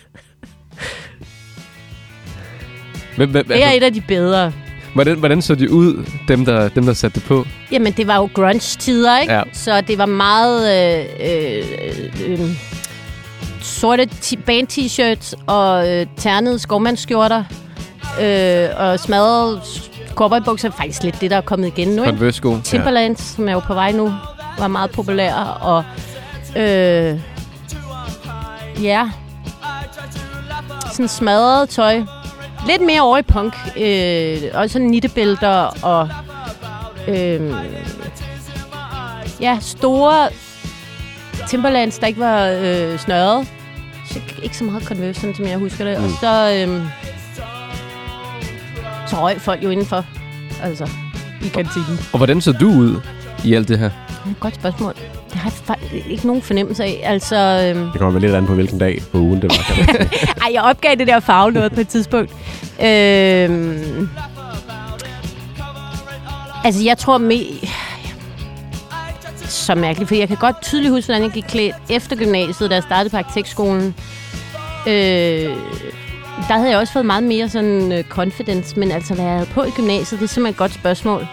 men, men, det er et af de bedre. Hvordan, hvordan så de ud, dem der, dem der satte det på? Jamen, det var jo grunge-tider, ikke? Ja. Så det var meget... Øh, øh, øh, sorte band-t-shirts og øh, ternede skovmandsskjorter øh, og smadrede cowboybukser. Faktisk lidt det, der er kommet igen nu. Converse-sko. Timberland, ja. som er jo på vej nu, var meget populær. Og øh, ja, sådan smadret tøj. Lidt mere over i punk. Øh, og sådan nittebælter og øh, ja, store Timberlands, der ikke var øh, snørret. Så ikke så meget Converse, som jeg husker det. Mm. Og så, øh, så røg folk jo indenfor. Altså, i kantinen. Og hvordan så du ud i alt det her? Er godt spørgsmål. Det har jeg faktisk ikke nogen fornemmelse af. Altså, øhm... Det kommer vel lidt an på, hvilken dag på ugen det var. Ej, jeg opgav det der farve noget på et tidspunkt. Øhm... Altså, jeg tror med... Så mærkeligt, for jeg kan godt tydeligt huske, hvordan jeg gik klædt efter gymnasiet, da jeg startede på arkitektskolen. Øh, der havde jeg også fået meget mere sådan uh, confidence, men altså, hvad jeg havde på i gymnasiet, det er simpelthen et godt spørgsmål.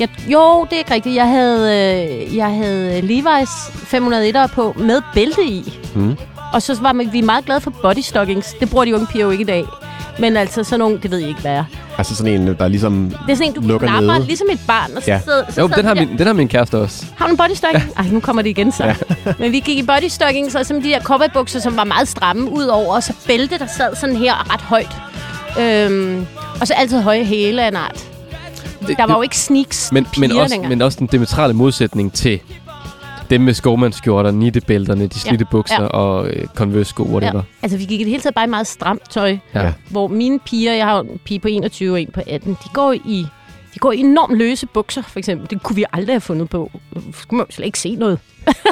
Jeg, jo, det er ikke rigtigt. Jeg havde, øh, jeg havde Levi's 501'ere på med bælte i. Mm. Og så var vi meget glade for bodystockings. Det bruger de unge piger jo ikke i dag. Men altså sådan nogle, det ved jeg ikke, hvad er. Altså sådan en, der ligesom Det er sådan en, du knapper, nede. ligesom et barn. Og så ja. sidder, så jo, den har, min, den har min kæreste også. Har du en bodystocking? Ja. Ej, nu kommer det igen så. Ja. Men vi gik i bodystockings, og som de der cowboybukser, som var meget stramme ud over, og så bælte, der sad sådan her ret højt. Øhm, og så altid høje hæle af en art. Det, der var jo ikke sneaks men, men, også, men også den diametrale modsætning til dem med skovmandskjorter, nittebælterne, de slidte ja, bukser ja. og øh, Converse-sko, whatever. Ja. Altså, vi gik i det hele taget bare i meget stramt tøj. Ja. Hvor mine piger, jeg har en pige på 21 og en på 18, de går i de går i enormt løse bukser, for eksempel. Det kunne vi aldrig have fundet på. Så kunne man slet ikke se noget.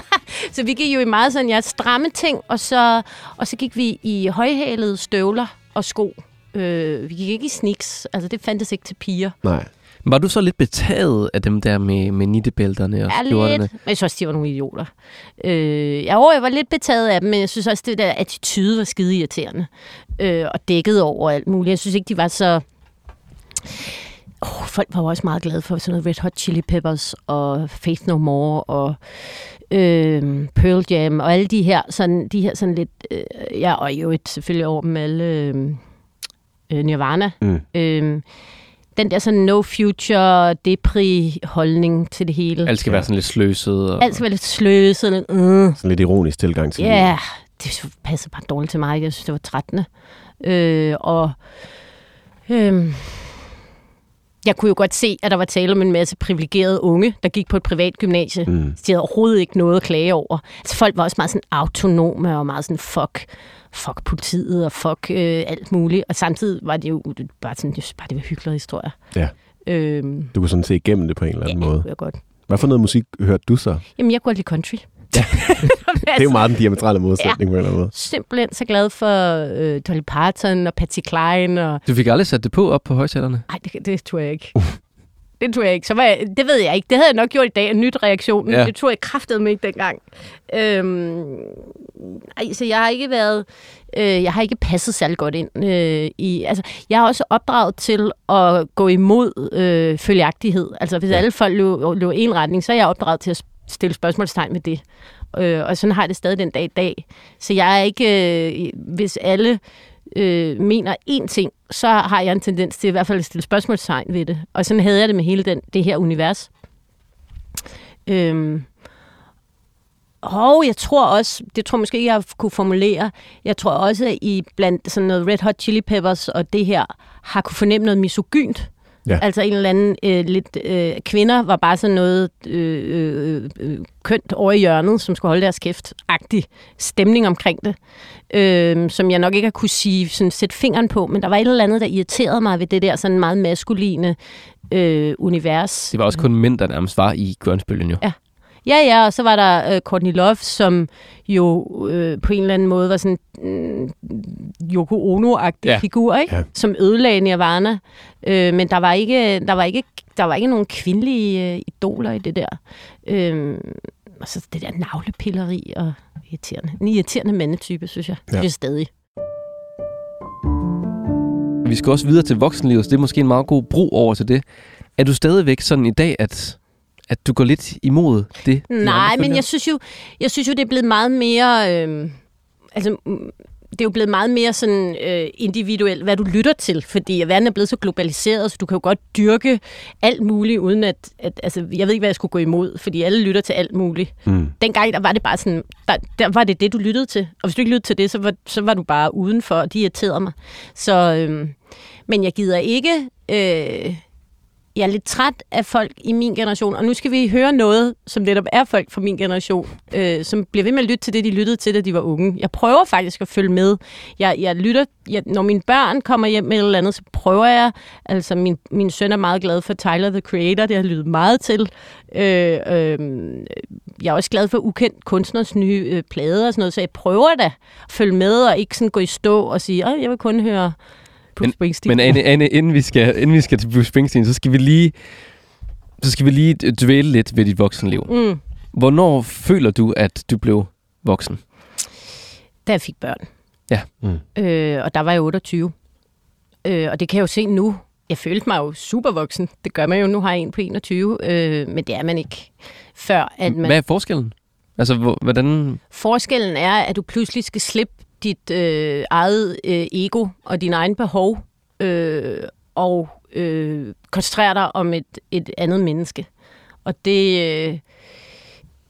så vi gik jo i meget sådan, ja, stramme ting, og så, og så gik vi i højhælede støvler og sko. Øh, vi gik ikke i sneaks. Altså, det fandtes ikke til piger. Nej. Var du så lidt betaget af dem der med, med nittebælterne og ja, skjorterne? lidt. Men jeg synes også, de var nogle idioter. Øh, jeg, jeg var lidt betaget af dem, men jeg synes også, det der attitude var skide irriterende. Øh, og dækket over alt muligt. Jeg synes ikke, de var så... oh, folk var jo også meget glade for sådan noget Red Hot Chili Peppers og Faith No More og øh, Pearl Jam og alle de her sådan, de her sådan lidt, øh, ja, og jo et selvfølgelig over med alle øh, øh, Nirvana. Mm. Øh, den der sådan no future, depri holdning til det hele. Alt skal ja. være sådan lidt sløset. Og... Alt skal være lidt sløset. Lidt, mm. Sådan lidt ironisk tilgang til det. Ja, det passer bare dårligt til mig. Jeg synes, det var trættende. Øh, og øh, jeg kunne jo godt se, at der var tale om en masse privilegerede unge, der gik på et privat gymnasie. Mm. De havde overhovedet ikke noget at klage over. Altså, folk var også meget sådan autonome og meget sådan, fuck, fuck politiet og fuck øh, alt muligt. Og samtidig var det jo bare sådan, det, bare det var hyggelige historier. Ja. Øhm, du kunne sådan se igennem det på en eller anden ja, måde. Ja, godt. Hvad for noget musik hørte du så? Jamen, jeg kunne lide country. Ja. det er jo meget den diametrale modsætning ja. på en eller anden måde. Simpelthen så glad for øh, Dolly Parton og Patsy Cline. Og... Du fik aldrig sat det på op på højtalerne? Nej, det, det tror jeg ikke. Det tror jeg ikke. Så var jeg, det ved jeg ikke. Det havde jeg nok gjort i dag, en nyt reaktion. Ja. Det tror jeg kraftede mig ikke dengang. Øhm, ej, så jeg har ikke været... Øh, jeg har ikke passet særlig godt ind øh, i... Altså, jeg har også opdraget til at gå imod øh, følgeagtighed. Altså, hvis ja. alle folk løber, løber en retning, så er jeg opdraget til at stille spørgsmålstegn ved det. Øh, og sådan har jeg det stadig den dag i dag. Så jeg er ikke... Øh, hvis alle øh, mener én ting, så har jeg en tendens til i hvert fald at stille spørgsmålstegn ved det. Og sådan havde jeg det med hele den, det her univers. Øhm, og jeg tror også, det tror jeg måske ikke, jeg kunne formulere, jeg tror også, at I blandt sådan noget Red Hot Chili Peppers og det her, har kunne fornemme noget misogynt. Ja. Altså en eller anden øh, lidt... Øh, kvinder var bare sådan noget øh, øh, øh, kønt over i hjørnet, som skulle holde deres kæft-agtig stemning omkring det, øh, som jeg nok ikke har kunne sige, sådan, sætte fingeren på, men der var et eller andet, der irriterede mig ved det der sådan meget maskuline øh, univers. Det var også kun mænd, der nærmest var i grønsbølgen jo. Ja. Ja, ja, og så var der øh, Courtney Love, som jo øh, på en eller anden måde var sådan øh, Yoko Ono-agtig ja. figur, ikke? Ja. som ødelagde Nirvana. Øh, men der var ikke, der var ikke, der var ikke nogen kvindelige øh, idoler i det der. Øh, og så det der navlepilleri og irriterende. En irriterende mandetype, synes jeg. Ja. Det er stadig. Vi skal også videre til voksenlivet, så det er måske en meget god bro over til det. Er du stadigvæk sådan i dag, at at du går lidt imod det? Nej, men jeg synes, jo, jeg synes jo, det er blevet meget mere... Øh, altså, mm, det er jo blevet meget mere sådan øh, individuelt, hvad du lytter til, fordi verden er blevet så globaliseret, så du kan jo godt dyrke alt muligt, uden at, at altså, jeg ved ikke, hvad jeg skulle gå imod, fordi alle lytter til alt muligt. Mm. Dengang, der var det bare sådan, der, der var det det, du lyttede til, og hvis du ikke lyttede til det, så var, så var du bare udenfor, og de irriterede mig. Så, øh, men jeg gider ikke... Øh, jeg er lidt træt af folk i min generation, og nu skal vi høre noget, som netop er folk fra min generation, øh, som bliver ved med at lytte til det, de lyttede til, da de var unge. Jeg prøver faktisk at følge med. Jeg, jeg lytter, jeg, når mine børn kommer hjem med et eller andet, så prøver jeg, altså min, min søn er meget glad for Tyler, the Creator, det har lyttet meget til. Øh, øh, jeg er også glad for ukendt kunstners nye øh, plader og sådan noget, så jeg prøver da at følge med, og ikke sådan gå i stå og sige, at jeg vil kun høre Bruce Springsteen. Men Anne, Anne inden, vi skal, inden vi skal til Bruce Springsteen, så skal vi lige, så skal vi lige dvæle lidt ved dit voksenliv. Mm. Hvornår føler du, at du blev voksen? Da jeg fik børn. Ja. Mm. Øh, og der var jeg 28. Øh, og det kan jeg jo se nu. Jeg følte mig jo super voksen. Det gør man jo. Nu har jeg en på 21. Øh, men det er man ikke før. At man... Hvad er forskellen? Altså, hvordan... Forskellen er, at du pludselig skal slippe dit øh, eget øh, ego og din egen behov øh, og øh, koncentrere dig om et, et andet menneske. Og det, øh,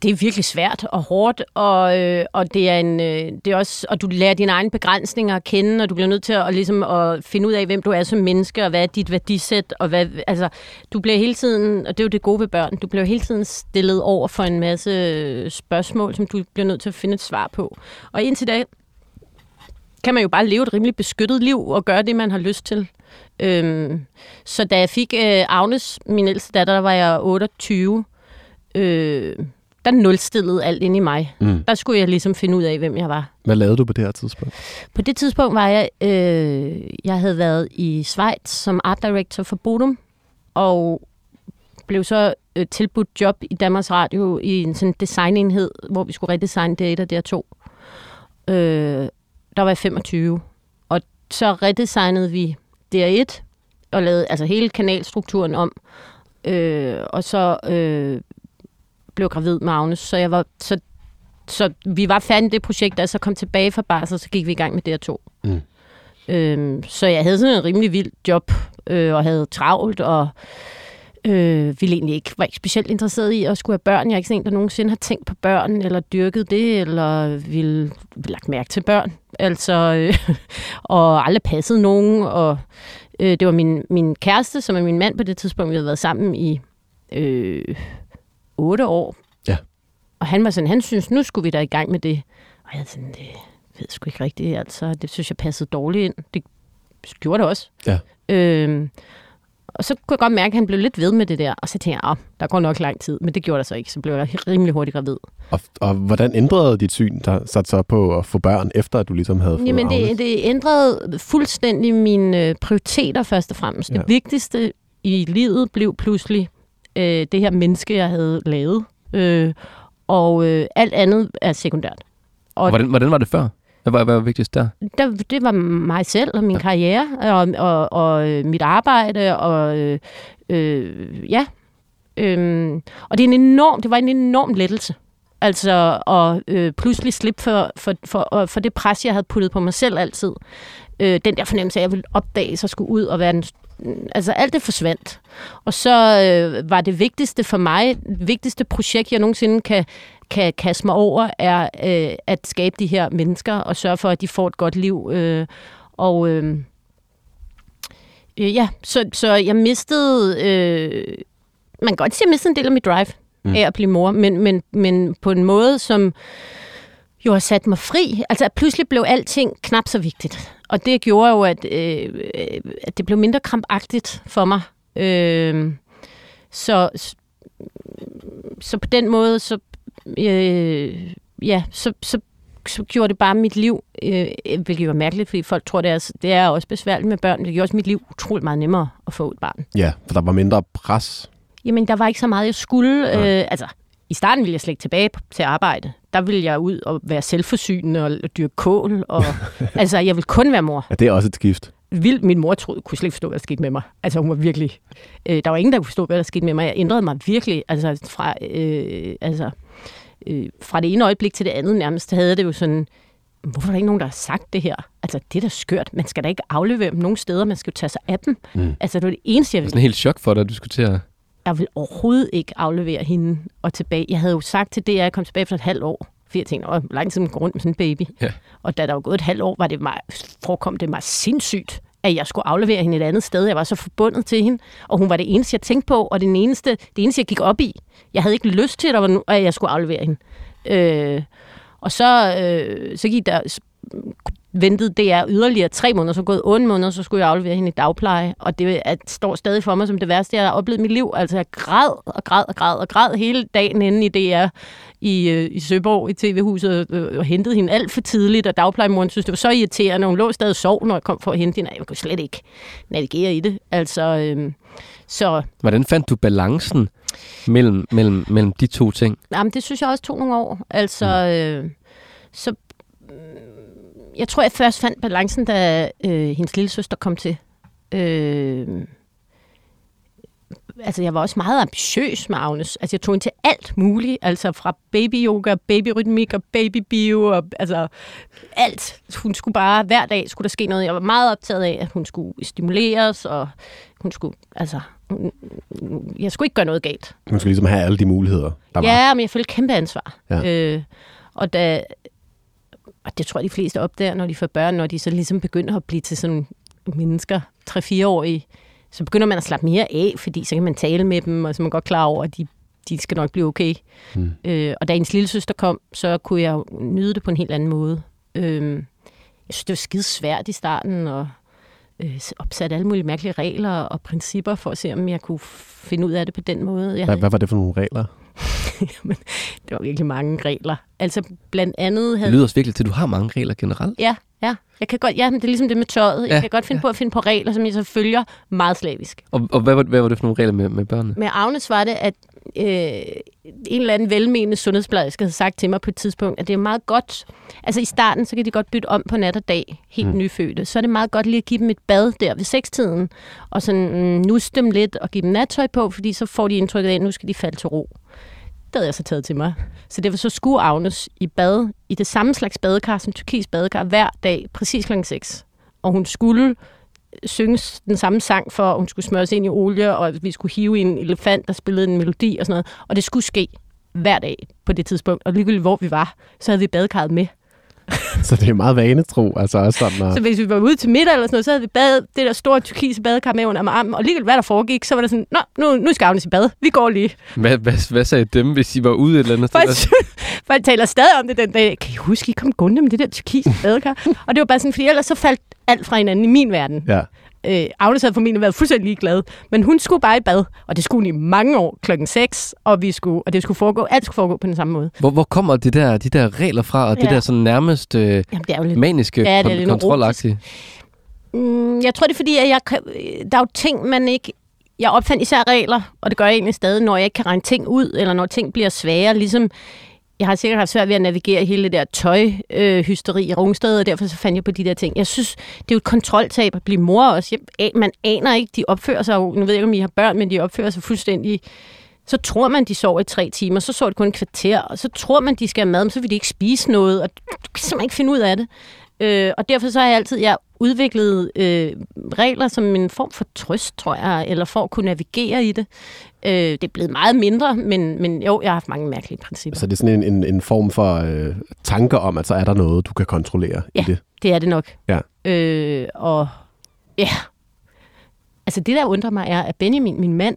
det er virkelig svært og hårdt, og, øh, og det er en, øh, det er også, og du lærer dine egne begrænsninger at kende, og du bliver nødt til at, ligesom, at finde ud af, hvem du er som menneske, og hvad er dit værdisæt, og hvad, altså, du bliver hele tiden, og det er jo det gode ved børn, du bliver hele tiden stillet over for en masse øh, spørgsmål, som du bliver nødt til at finde et svar på. Og indtil da, kan man jo bare leve et rimelig beskyttet liv og gøre det, man har lyst til. Øhm, så da jeg fik øh, Agnes, min ældste datter, der var jeg 28, øh, der nulstillede alt ind i mig. Mm. Der skulle jeg ligesom finde ud af, hvem jeg var. Hvad lavede du på det her tidspunkt? På det tidspunkt var jeg, øh, jeg havde været i Schweiz som art director for Bodum, og blev så øh, tilbudt job i Danmarks Radio i en sådan designenhed, hvor vi skulle redesigne det der to. Øh, der var jeg 25. Og så redesignede vi DR1, og lavede altså hele kanalstrukturen om. Øh, og så øh, blev gravid med Agnes, så jeg var så så vi var færdige med det projekt, jeg så kom tilbage fra barsel, så gik vi i gang med DR2. Mm. Øhm, så jeg havde sådan en rimelig vild job, øh, og havde travlt, og øh, ville egentlig ikke, var ikke specielt interesseret i at skulle have børn. Jeg er ikke sådan en, der nogensinde har tænkt på børn, eller dyrket det, eller ville, ville lagt mærke til børn. Altså, øh, og aldrig passet nogen, og øh, det var min, min kæreste, som er min mand på det tidspunkt, vi havde været sammen i øh, otte år. Ja. Og han var sådan, han synes, nu skulle vi da i gang med det. Og jeg sådan, det ved sgu ikke rigtigt, altså, det synes jeg passede dårligt ind. Det gjorde det også. Ja. Øh, og så kunne jeg godt mærke, at han blev lidt ved med det der. Og så tænkte jeg, at der går nok lang tid. Men det gjorde der så ikke. Så blev jeg rimelig hurtigt gravid. Og, og hvordan ændrede dit syn, der satte sig på at få børn, efter at du ligesom havde fået Jamen, det, det ændrede fuldstændig mine øh, prioriteter først og fremmest. Ja. Det vigtigste i livet blev pludselig øh, det her menneske, jeg havde lavet. Øh, og øh, alt andet er sekundært. Og hvordan, hvordan var det før? Hvad var, hvad var vigtigst der? der? Det var mig selv og min ja. karriere, og, og, og øh, mit arbejde, og øh, øh, ja. Øhm, og det, er en enorm, det var en enorm lettelse. Altså at øh, pludselig slippe for, for, for, for det pres, jeg havde puttet på mig selv altid. Øh, den der fornemmelse af, at jeg ville opdage, så skulle ud og være den altså alt det forsvandt. Og så øh, var det vigtigste for mig, det vigtigste projekt, jeg nogensinde kan, kan kaste mig over, er øh, at skabe de her mennesker og sørge for, at de får et godt liv. Øh, og øh, øh, ja, så, så jeg mistede, øh, man kan godt sige, at jeg mistede en del af mit drive mm. af at blive mor, men, men, men på en måde, som jo har sat mig fri. Altså, at pludselig blev alting knap så vigtigt. Og det gjorde jo, at, øh, at det blev mindre krampagtigt for mig. Øh, så, så på den måde, så, øh, ja, så, så, så gjorde det bare mit liv, øh, hvilket var mærkeligt, fordi folk tror, det er, det er også besværligt med børn, det gjorde også mit liv utroligt meget nemmere at få et barn. Ja, for der var mindre pres. Jamen, der var ikke så meget, jeg skulle. Øh, altså, i starten ville jeg slet ikke tilbage til arbejde. Der ville jeg ud og være selvforsynende og dyrke kål. Og, altså, jeg ville kun være mor. Ja, det er også et skift. Vildt, min mor troede, kunne slet ikke forstå, hvad der skete med mig. Altså, hun var virkelig... Øh, der var ingen, der kunne forstå, hvad der skete med mig. Jeg ændrede mig virkelig. Altså, fra, øh, altså, øh, fra det ene øjeblik til det andet nærmest, havde det jo sådan... Hvorfor er der ikke nogen, der har sagt det her? Altså, det er da skørt. Man skal da ikke aflevere dem nogen steder. Man skal jo tage sig af dem. Mm. Altså, det var det eneste, jeg ville. Det er sådan helt chok for dig, at du skulle til at jeg vil overhovedet ikke aflevere hende og tilbage. Jeg havde jo sagt til det, at jeg kom tilbage for et halvt år. For jeg tænkte, hvor lang tid går rundt med sådan en baby. Ja. Og da der var gået et halvt år, var det mig, forekom det mig sindssygt, at jeg skulle aflevere hende et andet sted. Jeg var så forbundet til hende, og hun var det eneste, jeg tænkte på, og den eneste, det eneste, jeg gik op i. Jeg havde ikke lyst til, at jeg skulle aflevere hende. Øh, og så, øh, så gik der ventede det er yderligere tre måneder, så gået otte måneder, så skulle jeg aflevere hende i dagpleje. Og det er, står stadig for mig som det værste, jeg har oplevet i mit liv. Altså jeg græd og græd og græd og græd hele dagen inde i DR i, øh, i Søborg i tv-huset øh, og hentede hende alt for tidligt, og dagplejemoren synes, det var så irriterende. Hun lå stadig og sov, når jeg kom for at hente hende, jeg kunne slet ikke navigere i det. Altså, øh, så... Hvordan fandt du balancen mellem, mellem, mellem de to ting? Jamen, det synes jeg også tog nogle år. Altså, øh, så jeg tror, jeg først fandt balancen, da øh, hendes lille søster kom til. Øh, altså, jeg var også meget ambitiøs med Agnes. Altså, jeg tog hende til alt muligt. Altså, fra baby-yoga, babyrytmik og babybio, og altså, alt. Hun skulle bare, hver dag skulle der ske noget. Jeg var meget optaget af, at hun skulle stimuleres, og hun skulle, altså, jeg skulle ikke gøre noget galt. Hun skulle ligesom have alle de muligheder, der ja, var. men jeg følte kæmpe ansvar. Ja. Øh, og da, og det tror jeg, de fleste opdager, når de får børn, når de så ligesom begynder at blive til sådan mennesker, 3-4-årige, så begynder man at slappe mere af, fordi så kan man tale med dem, og så er man godt klar over, at de, de skal nok blive okay. Mm. Øh, og da ens lille søster kom, så kunne jeg nyde det på en helt anden måde. Øh, jeg synes, det var skide svært i starten, og øh, opsat alle mulige mærkelige regler og principper, for at se, om jeg kunne finde ud af det på den måde. Jeg hvad, hvad var det for nogle regler? Jamen, det var virkelig mange regler. Altså blandt andet... Det Havde... lyder også virkelig til, at du har mange regler generelt. Ja, ja. Jeg kan godt, ja, men det er ligesom det med tøjet. Jeg Ja, kan godt finde på at finde på regler, som jeg så følger meget slavisk. Og, og hvad, var, hvad var det for nogle regler med, med børnene? Med Agnes var det, at øh, en eller anden velmenende sundhedsplejerske havde sagt til mig på et tidspunkt, at det er meget godt, altså i starten, så kan de godt bytte om på nat og dag, helt mm. nyfødte. Så er det meget godt lige at give dem et bad der ved sekstiden, og sådan mm, nusse dem lidt og give dem nattøj på, fordi så får de indtrykket af, at nu skal de falde til ro. Det havde jeg så taget til mig. Så det var så skulle Agnes i bad, i det samme slags badekar som Tyrkiets badekar, hver dag, præcis kl. 6. Og hun skulle synge den samme sang for, at hun skulle smøres ind i olie, og vi skulle hive en elefant, der spillede en melodi og sådan noget. Og det skulle ske hver dag på det tidspunkt. Og ligegyldigt hvor vi var, så havde vi badekarret med. Så det er meget vanetro, altså også sådan, at... Så hvis vi var ude til middag eller sådan noget, så havde vi bad, det der store tyrkiske badekar med under armen, og ligegyldigt hvad der foregik, så var det sådan, Nå, nu, nu skal Agnes i bad, vi går lige. Hvad, hvad, hvad sagde dem, hvis I var ude et eller andet sted? Folk, folk taler stadig om det den dag. Kan I huske, I kom gående med det der tyrkiske badekar? og det var bare sådan, fordi ellers så faldt alt fra hinanden i min verden. Ja. Øh, Agnes havde formentlig været fuldstændig ligeglad, men hun skulle bare i bad, og det skulle hun i mange år klokken 6, og, vi skulle, og det skulle foregå, alt skulle foregå på den samme måde. Hvor, hvor kommer de der, de der regler fra, og ja. det der sådan nærmest øh, Jamen, det er jo lidt... maniske, Ja, det er lidt kontrolagtige? Mm, jeg tror, det er fordi, at jeg, der er jo ting, man ikke... Jeg opfandt især regler, og det gør jeg egentlig stadig, når jeg ikke kan regne ting ud, eller når ting bliver svære. Ligesom jeg har sikkert haft svært ved at navigere hele det der tøjhysteri øh, hysteri i Rungsted, og derfor så fandt jeg på de der ting. Jeg synes, det er jo et kontroltab at blive mor også. Jeg, man aner ikke, de opfører sig jo, nu ved jeg ikke, om I har børn, men de opfører sig fuldstændig så tror man, de sover i tre timer, så sover de kun et kvarter, og så tror man, de skal have mad, men så vil de ikke spise noget, og du kan simpelthen ikke finde ud af det. Øh, og derfor så har jeg altid jeg har udviklet øh, regler som en form for trøst, tror jeg, eller for at kunne navigere i det. Øh, det er blevet meget mindre, men, men jo, jeg har haft mange mærkelige principper. Så det er sådan en, en, en form for øh, tanker om, at så er der noget, du kan kontrollere Ja. i det. Det er det nok. Ja. Øh, og ja, altså det der undrer mig er, at Benjamin, min mand,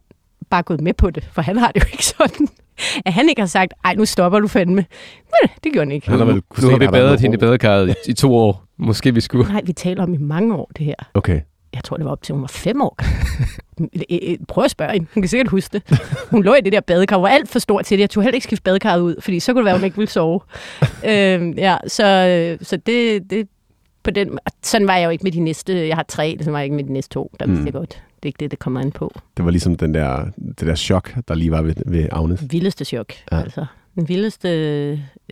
bare gået med på det, for han har det jo ikke sådan, at han ikke har sagt, ej, nu stopper du fandme. Men det gjorde han ikke. Han har vel Nu, har vi badet hende i badekarret i, i to år. Måske vi skulle. Nej, vi taler om i mange år, det her. Okay. Jeg tror, det var op til, hun var fem år. Øh, øh, Prøv at spørge hende. Hun kan sikkert huske det. Hun lå i det der badekar. Hun var alt for stor til det. Jeg tog heller ikke skifte badekarret ud, fordi så kunne det være, hun ikke ville sove. øhm, ja, så, øh, så det, det på den, sådan var jeg jo ikke med de næste. Jeg har tre, sådan var jeg ikke med de næste to. Der vidste Mm. jeg godt. Det er ikke det, det kommer an på. Det var ligesom den der, det der chok, der lige var ved, ved Agnes. Vildeste chok, Ja. ja. altså. Den vildeste,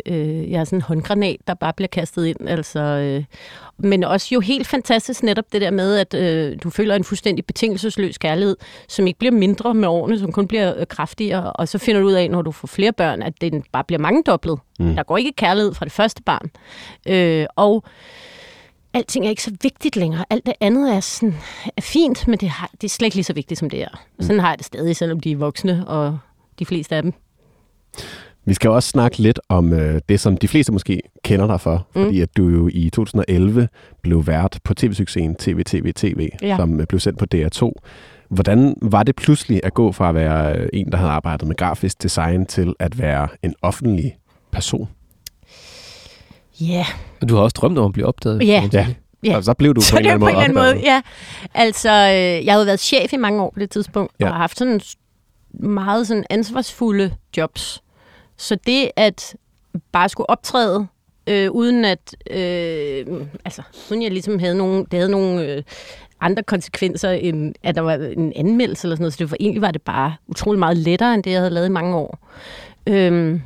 øh, jeg er sådan en håndgranat, der bare bliver kastet ind. Altså, øh, men også jo helt fantastisk netop det der med, at øh, du føler en fuldstændig betingelsesløs kærlighed, som ikke bliver mindre med årene, som kun bliver øh, kraftigere. Og så finder du ud af, når du får flere børn, at den bare bliver mangedoblet. Mm. Der går ikke kærlighed fra det første barn. Øh, og alting er ikke så vigtigt længere. Alt det andet er, sådan, er fint, men det, har, det er slet ikke lige så vigtigt, som det er. Mm. Sådan har jeg det stadig, selvom de er voksne, og de fleste af dem. Vi skal også snakke lidt om øh, det, som de fleste måske kender dig for, mm. Fordi at du jo i 2011 blev vært på tv-succesen TV, TV, TV, Ja. som øh, blev sendt på DR2. Hvordan var det pludselig at gå fra at være øh, en, der havde arbejdet med grafisk design, til at være en offentlig person? Ja, yeah. Og du har også drømt om at blive opdaget. Ja. man sige. Ja. Og så blev du så på en det eller er anden på en måde eller anden måde, ja. Altså, øh, jeg havde været chef i mange år på det tidspunkt, Ja. ja. og har haft sådan meget sådan ansvarsfulde jobs. Så det at bare skulle optræde, øh, uden at, øh, altså, uden jeg ligesom havde nogle, det havde nogle øh, andre konsekvenser, end at der var en anmeldelse eller sådan noget, så det var, egentlig var det bare utrolig meget lettere, end det, jeg havde lavet i mange år. Øhm,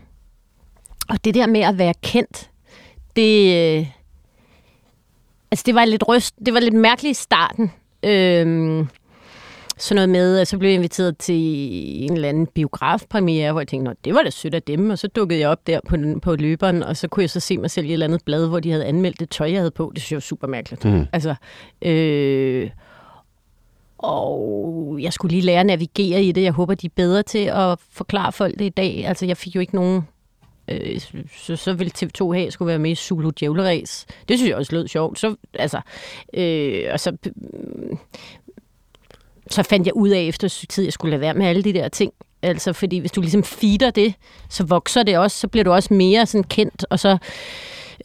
og det der med at være kendt, det, øh, altså det var lidt ryst, det var lidt mærkeligt i starten. Øhm, sådan noget med, at så blev jeg inviteret til en eller anden biografpremiere, hvor jeg tænkte, Nå, det var da sødt af dem, og så dukkede jeg op der på, på løberen, og så kunne jeg så se mig selv i et eller andet blad, hvor de havde anmeldt det tøj, jeg havde på. Det synes jeg var super mærkeligt. Mm. Altså, øh, og jeg skulle lige lære at navigere i det. Jeg håber, de er bedre til at forklare folk det i dag. Altså, jeg fik jo ikke nogen... Øh, så, så ville TV2 have, skulle være med i Zulu Djævleræs. Det synes jeg også lød sjovt. Så, altså, øh, og så, øh, så fandt jeg ud af efter et tid, at jeg skulle lade være med alle de der ting. Altså, fordi hvis du ligesom feeder det, så vokser det også, så bliver du også mere sådan kendt, og så,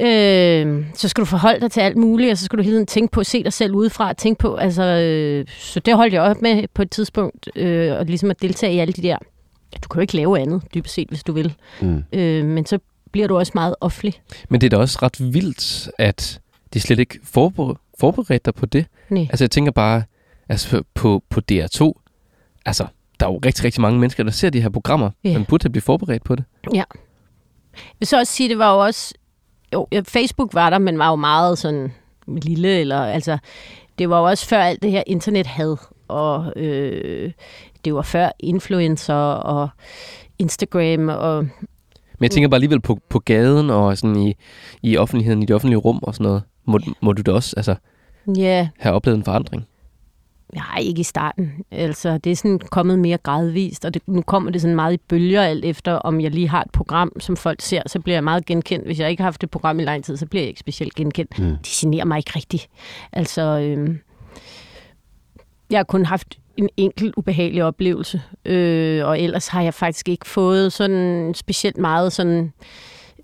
øh, så skal du forholde dig til alt muligt, og så skal du hele tiden tænke på at se dig selv udefra, tænke på, altså, øh, så det holdt jeg op med på et tidspunkt, øh, og ligesom at deltage i alle de der du kan jo ikke lave andet, dybest set, hvis du vil. Mm. Øh, men så bliver du også meget offentlig. Men det er da også ret vildt, at de slet ikke forbered, forberedte dig på det. Nej. Altså jeg tænker bare, altså på, på DR2, altså der er jo rigtig, rigtig mange mennesker, der ser de her programmer. Ja. Man burde have blive forberedt på det. Ja. Jeg vil så også sige, det var jo også... Jo, Facebook var der, men var jo meget sådan lille, eller altså... Det var jo også før alt det her internet had, og øh, det var før influencer og Instagram og Men jeg tænker bare alligevel på, på gaden og sådan i, i offentligheden, i det offentlige rum og sådan noget. Må, må du da også altså, ja, have oplevet en forandring? Nej, ikke i starten. Altså, det er sådan kommet mere gradvist, og det, nu kommer det sådan meget i bølger alt efter, om jeg lige har et program, som folk ser, så bliver jeg meget genkendt. Hvis jeg ikke har haft et program i lang tid, så bliver jeg ikke specielt genkendt. Mm. De generer mig ikke rigtigt. Altså, øhm, jeg har kun haft en enkelt ubehagelig oplevelse, øh, og ellers har jeg faktisk ikke fået sådan specielt meget sådan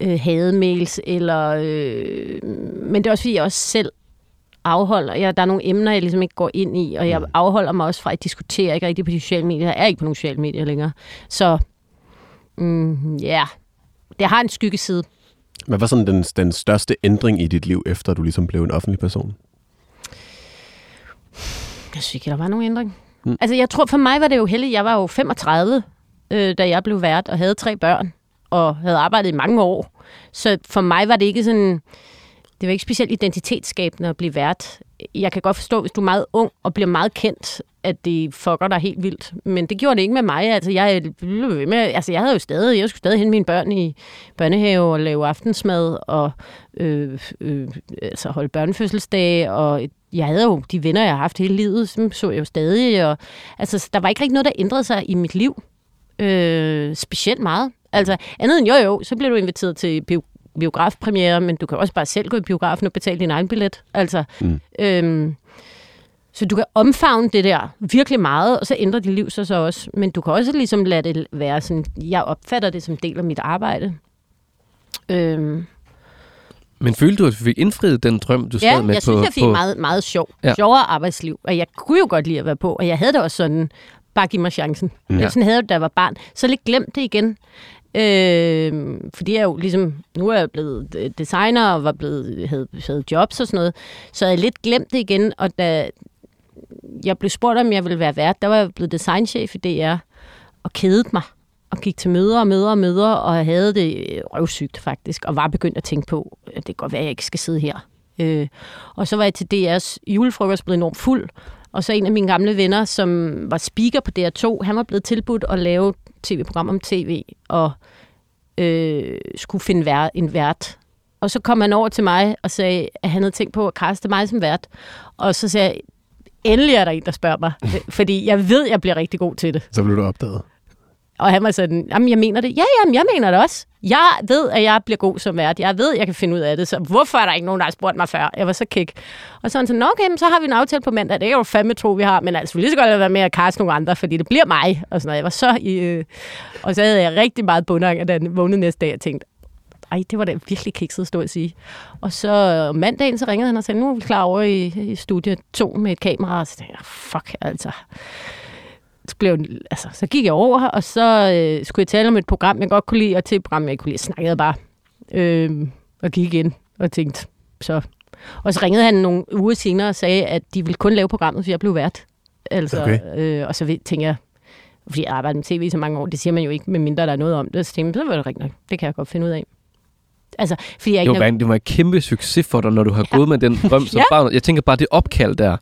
øh, hademails, eller, øh, men det er også fordi, jeg også selv afholder. Jeg, der er nogle emner, jeg ligesom ikke går ind i, og jeg Mm. afholder mig også fra at diskutere ikke rigtig på de sociale medier. Jeg er ikke på nogle sociale medier længere. Så mm, ja, yeah. det har en skyggeside. Hvad var sådan den, den største ændring i dit liv, efter du ligesom blev en offentlig person? Jeg synes ikke, der var nogen ændring. Mm. Altså, jeg tror, for mig var det jo heldigt. Jeg var jo 35, øh, da jeg blev vært, og havde tre børn, og havde arbejdet i mange år. Så for mig var det ikke sådan... Det var ikke specielt identitetsskabende at blive vært. Jeg kan godt forstå, hvis du er meget ung og bliver meget kendt, at det fucker dig helt vildt. Men det gjorde det ikke med mig. Altså, jeg, blev med, altså, jeg havde jo stadig, jeg skulle stadig hente mine børn i børnehave og lave aftensmad og øh, øh, altså holde børnefødselsdage. Og jeg havde jo de venner, jeg har haft hele livet, som så jeg jo stadig. Og, altså, der var ikke rigtig noget, der ændrede sig i mit liv. Øh, specielt meget. Altså, andet end jo jo, så bliver du inviteret til bio biografpremiere, men du kan også bare selv gå i biografen og betale din egen billet. Altså, mm. øhm, så du kan omfavne det der virkelig meget, og så ændrer dit liv sig så også. Men du kan også ligesom lade det være sådan, jeg opfatter det som del af mit arbejde. Øhm, Men følte du, at du fik indfriet den drøm, du ja, sad med jeg på? synes, jeg fik på... meget, meget sjov. Ja. Ja. Sjovere arbejdsliv. Og jeg kunne jo godt lide at være på, og jeg havde det også sådan, bare giv mig chancen. Ja. Ja. Sådan havde jeg det, da jeg var barn. Så lidt glemt det igen. Øh, fordi jeg jo ligesom, nu er jeg blevet øh, designer og var blevet, havde, havde jobs og sådan noget, så jeg lidt glemt det igen, og da jeg blev spurgt, om jeg ville være vært, der var jeg blevet designchef i DR, og kedede mig, og gik til møder og møder og møder, og havde det øh, røvsygt faktisk, og var begyndt at tænke på, at det kan godt være, at jeg ikke skal sidde her. Øh, og så var jeg til DR's julefrokost blevet enormt fuld, og så en af mine gamle venner, som var speaker på DR2, han var blevet tilbudt at lave tv-program om tv, og øh, skulle finde vær- en vært. Og så kom han over til mig og sagde, at han havde tænkt på at kaste mig som vært. Og så sagde jeg, endelig er der en, der spørger mig, fordi jeg ved, jeg bliver rigtig god til det. Så blev du opdaget. Og han var sådan, jamen jeg mener det. Ja, jamen jeg mener det også. Jeg ved, at jeg bliver god som vært. Jeg ved, jeg kan finde ud af det. Så hvorfor er der ikke nogen, der har spurgt mig før? Jeg var så kæk. Og så han sådan, "Nå, okay, så har vi en aftale på mandag. Det jeg jo fandme tro, vi har. Men altså, vi lige så godt være med at kaste nogle andre, fordi det bliver mig. Og sådan noget. Jeg var så i... Øh... Og så havde jeg rigtig meget bundang, da jeg vågnede næste dag og tænkte, ej, det var da virkelig kikset at stå og sige. Og så øh, mandagen, så ringede han og sagde, nu er vi klar over i, i studie 2 med et kamera. Og så tænkte jeg, fuck, altså så, blev, altså, så gik jeg over, og så øh, skulle jeg tale om et program, jeg godt kunne lide, og til et program, jeg ikke kunne lide. Snakkede bare øh, og gik ind og tænkte, så... Og så ringede han nogle uger senere og sagde, at de ville kun lave programmet, hvis jeg blev vært. Altså, Okay. øh, og så tænkte jeg, fordi jeg har arbejdet med tv i så mange år, det siger man jo ikke, medmindre der er noget om det. Så tænkte jeg, så var det rigtigt nok. Det kan jeg godt finde ud af. Altså, fordi jeg Det ikke... var, en- det var en kæmpe succes for dig, når du har ja. gået med den drøm som Ja. barn. Jeg tænker bare, det opkald der.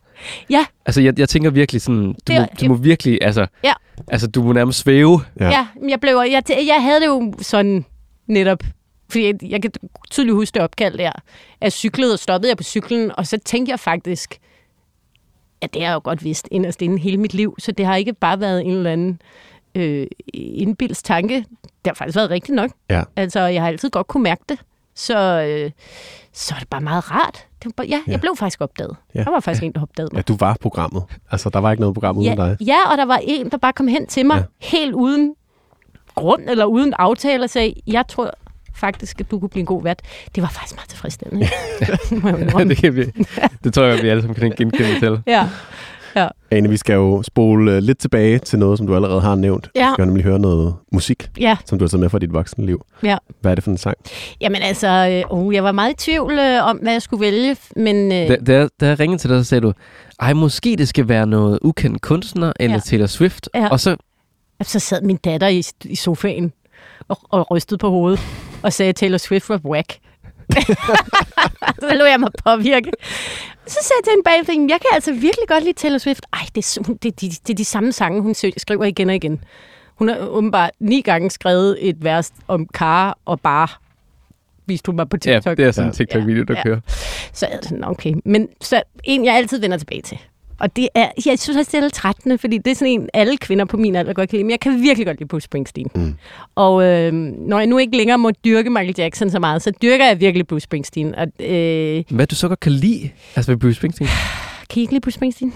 Ja, Altså, jeg, jeg tænker virkelig sådan, du, Det må, du må virkelig, altså, Ja. altså, du må nærmest svæve. Ja. Ja, jeg, blev, jeg, jeg havde det jo sådan netop, fordi jeg, jeg kan tydeligt huske det opkald der. Jeg cyklede og stoppede jeg på cyklen, og så tænkte jeg faktisk, at det har jeg jo godt vidst inderst inde hele mit liv, så det har ikke bare været en eller anden øh, indbilds tanke. Det har faktisk været rigtigt nok. Ja. Altså, jeg har altid godt kunne mærke det. Så, øh, så er det bare meget rart. Det var bare, ja, Ja. jeg blev faktisk opdaget. Ja. Der var faktisk en, der opdagede mig. Ja, du var programmet. Altså, der var ikke noget program uden Ja, dig. ja, og der var en, der bare kom hen til mig, Ja. ja. helt uden grund eller uden aftale, og sagde, jeg tror faktisk, at du kunne blive en god vært. Det var faktisk meget tilfredsstillende. Indrømme. det, kan vi, det tror jeg, vi alle sammen kan genkende til. ja. Ja. Ane, vi skal jo spole lidt tilbage til noget, som du allerede har nævnt. Ja. Vi skal nemlig høre noget musik, Ja, som du har taget med fra dit voksenliv. ja. Hvad er det for en sang? Jamen altså, øh, oh, jeg var meget i tvivl øh, om, hvad jeg skulle vælge, men... Øh, Da, da, da jeg ringede til dig, så sagde du, ej, måske det skal være noget ukendt kunstner, eller Ja. Taylor Swift. Ja. Og så, så sad min datter i, i sofaen og, og rystede på hovedet og sagde, at Taylor Swift var whack. så lå jeg mig påvirke. Så sagde jeg til hende bagefter, jeg kan altså virkelig godt lide Taylor Swift. Ej, det er, det, er de, det er de samme sange, hun skriver igen og igen. Hun har åbenbart ni gange skrevet et vers om kar og bar. Viste hun mig på ja, TikTok. det er sådan en Ja. TikTok-video, der Ja. kører. Så jeg sådan, okay. Men så en, jeg altid vender tilbage til. Og det er, jeg synes også, det er lidt trættende, fordi det er sådan en, alle kvinder på min alder godt kan lide. Men jeg kan virkelig godt lide Bruce Springsteen. Mm. Og øh, når jeg nu ikke længere må dyrke Michael Jackson så meget, så dyrker jeg virkelig Bruce Springsteen. Og, øh, Hvad du så godt kan lide, altså ved Bruce Springsteen? kan I ikke lide Bruce Springsteen?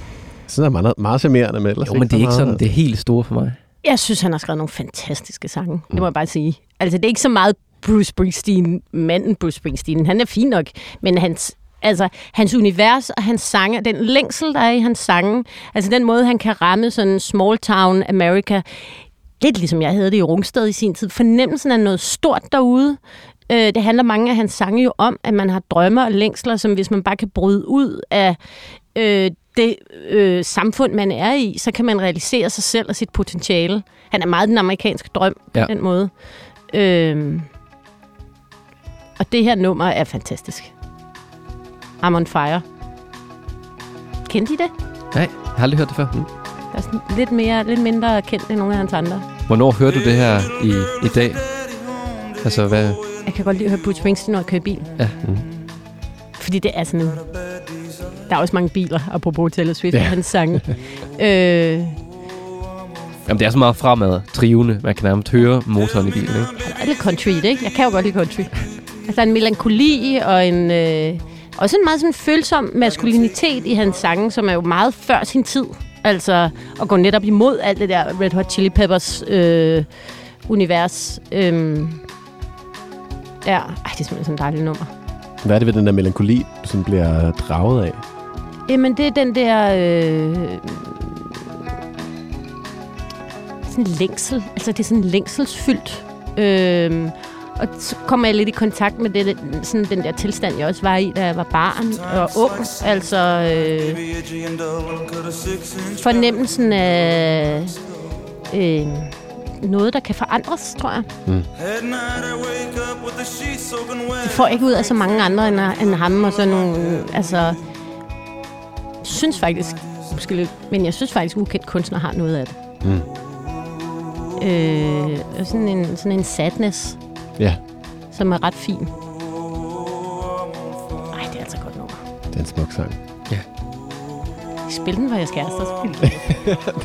Det er meget, meget charmerende med. ellers Jo, men det er ikke så sådan det er helt store for mig. Jeg synes, han har skrevet nogle fantastiske sange. Det må jeg bare sige. Altså, det er ikke så meget Bruce Springsteen, manden Bruce Springsteen. Han er fin nok, men hans, altså, hans univers og hans sange, den længsel, der er i hans sange, altså den måde, han kan ramme sådan small town America, lidt ligesom jeg havde det i Rungsted i sin tid. Fornemmelsen af noget stort derude. Øh, det handler mange af hans sange jo om, at man har drømme og længsler, som hvis man bare kan bryde ud af øh, det øh, samfund, man er i, så kan man realisere sig selv og sit potentiale. Han er meget den amerikanske drøm på Ja. den måde. Øh, og det her nummer er fantastisk. I'm on fire. Kendte I det? Nej, jeg har aldrig hørt det før. Mm. Det er sådan lidt, mere, lidt mindre kendt end nogle af hans andre. Hvornår hører du det her i, i dag? Altså, hvad... Jeg kan godt lide at høre Bruce Springsteen, når jeg kører bil. Ja. Mm. Fordi det er sådan en... Der er også mange biler, apropos Taylor Swift Ja. og hans sange. øh, Jamen, det er så meget fremad, trivende. Man kan nærmest høre motoren i bilen, ikke? der er lidt country i det, ikke? Jeg kan jo godt lide country. Altså, der er en melankoli og en... Øh, også en meget sådan følsom maskulinitet i hans sange, som er jo meget før sin tid. Altså, at gå netop imod alt det der Red Hot Chili Peppers øh, univers. Øhm, ja, ej, det er simpelthen sådan et dejligt nummer. Hvad er det ved den der melankoli, du sådan bliver draget af? Jamen, det er den der... Øh, sådan en længsel. Altså, det er sådan længselsfyldt. Øh, og så kommer jeg lidt i kontakt med det, sådan den der tilstand, jeg også var i, da jeg var barn og ung. Altså, øh, fornemmelsen af øh, noget, der kan forandres, tror jeg. Det får jeg ikke ud af så mange andre end, end ham og sådan nogle... Altså, synes faktisk, måske lidt, men jeg synes faktisk, ukendt kunstner har noget af det. Mm. Øh, sådan en, sådan en sadness, Ja, som er ret fin. Ej, det er altså et godt nummer. det er en smuk sang. Spil den for jeres kærester. glade.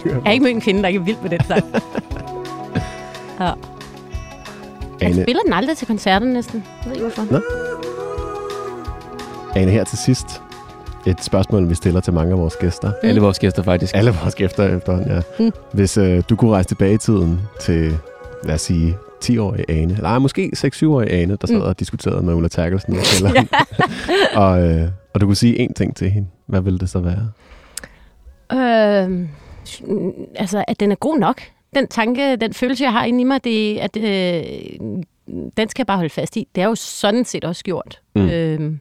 Jeg har ikke mødt en kvinde, der ikke er vild med den sang. Ja. Jeg Ane, spiller den aldrig til koncerten næsten. Jeg ved ikke hvorfor. Nå. Ane, her til sidst. Et spørgsmål, vi stiller til mange af vores gæster. Alle vores gæster, faktisk. Alle vores gæster efterhånden, ja. Mm. Hvis øh, du kunne rejse tilbage i tiden til, lad os sige, 10-årige Ane, nej, måske 6-7-årige Ane, der sad Mm. og diskuterede med Ulla Terkelsen kælderen. og, øh, og du kunne sige én ting til hende. Hvad ville det så være? Øh, altså, at den er god nok. Den tanke, den følelse, jeg har inde i mig, det er, at øh, den skal jeg bare holde fast i. Det er jo sådan set også gjort. Mm. Øh,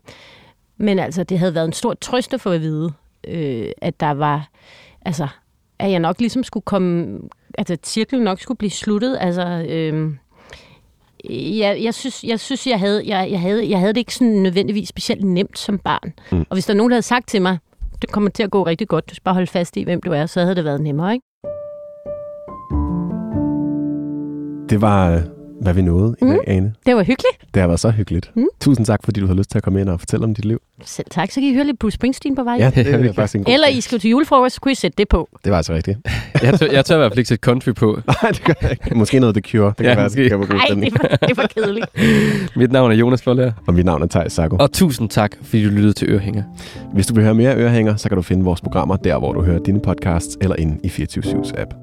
men altså, det havde været en stor trøst at få at vide, øh, at der var, altså, at jeg nok ligesom skulle komme, altså, at cirklen nok skulle blive sluttet. Altså, øh, jeg, jeg, synes, jeg synes, jeg havde, jeg, jeg, havde, jeg havde det ikke sådan nødvendigvis specielt nemt som barn. Mm. Og hvis der er nogen, der havde sagt til mig, det kommer til at gå rigtig godt, du skal bare holde fast i, hvem du er, så havde det været nemmere, ikke? Det var, øh, hvad vi nåede i Mm. dag, Ane. Det var hyggeligt. Det har været så hyggeligt. Mm. Tusind tak, fordi du har lyst til at komme ind og fortælle om dit liv. Selv tak, så kan I høre lidt Bruce Springsteen på vej. Ja, det Ja, er det faktisk en god Eller. I skal til julefrokost, så kunne I sætte det på. Det var altså rigtigt. Jeg tør, jeg tør i hvert fald ikke sætte country på. Nej, det gør jeg ikke. Måske noget The Cure. Det kan Ja, være, måske. det kan være god Nej, stemning. det var, det var kedeligt. Mit navn er Jonas Forlager. Og mit navn er Thijs Sacco. Og tusind tak, fordi du lyttede til Ørehænger. Hvis du vil høre mere Ørehænger, så kan du finde vores programmer der, hvor du hører dine podcasts, eller inde i 24 app.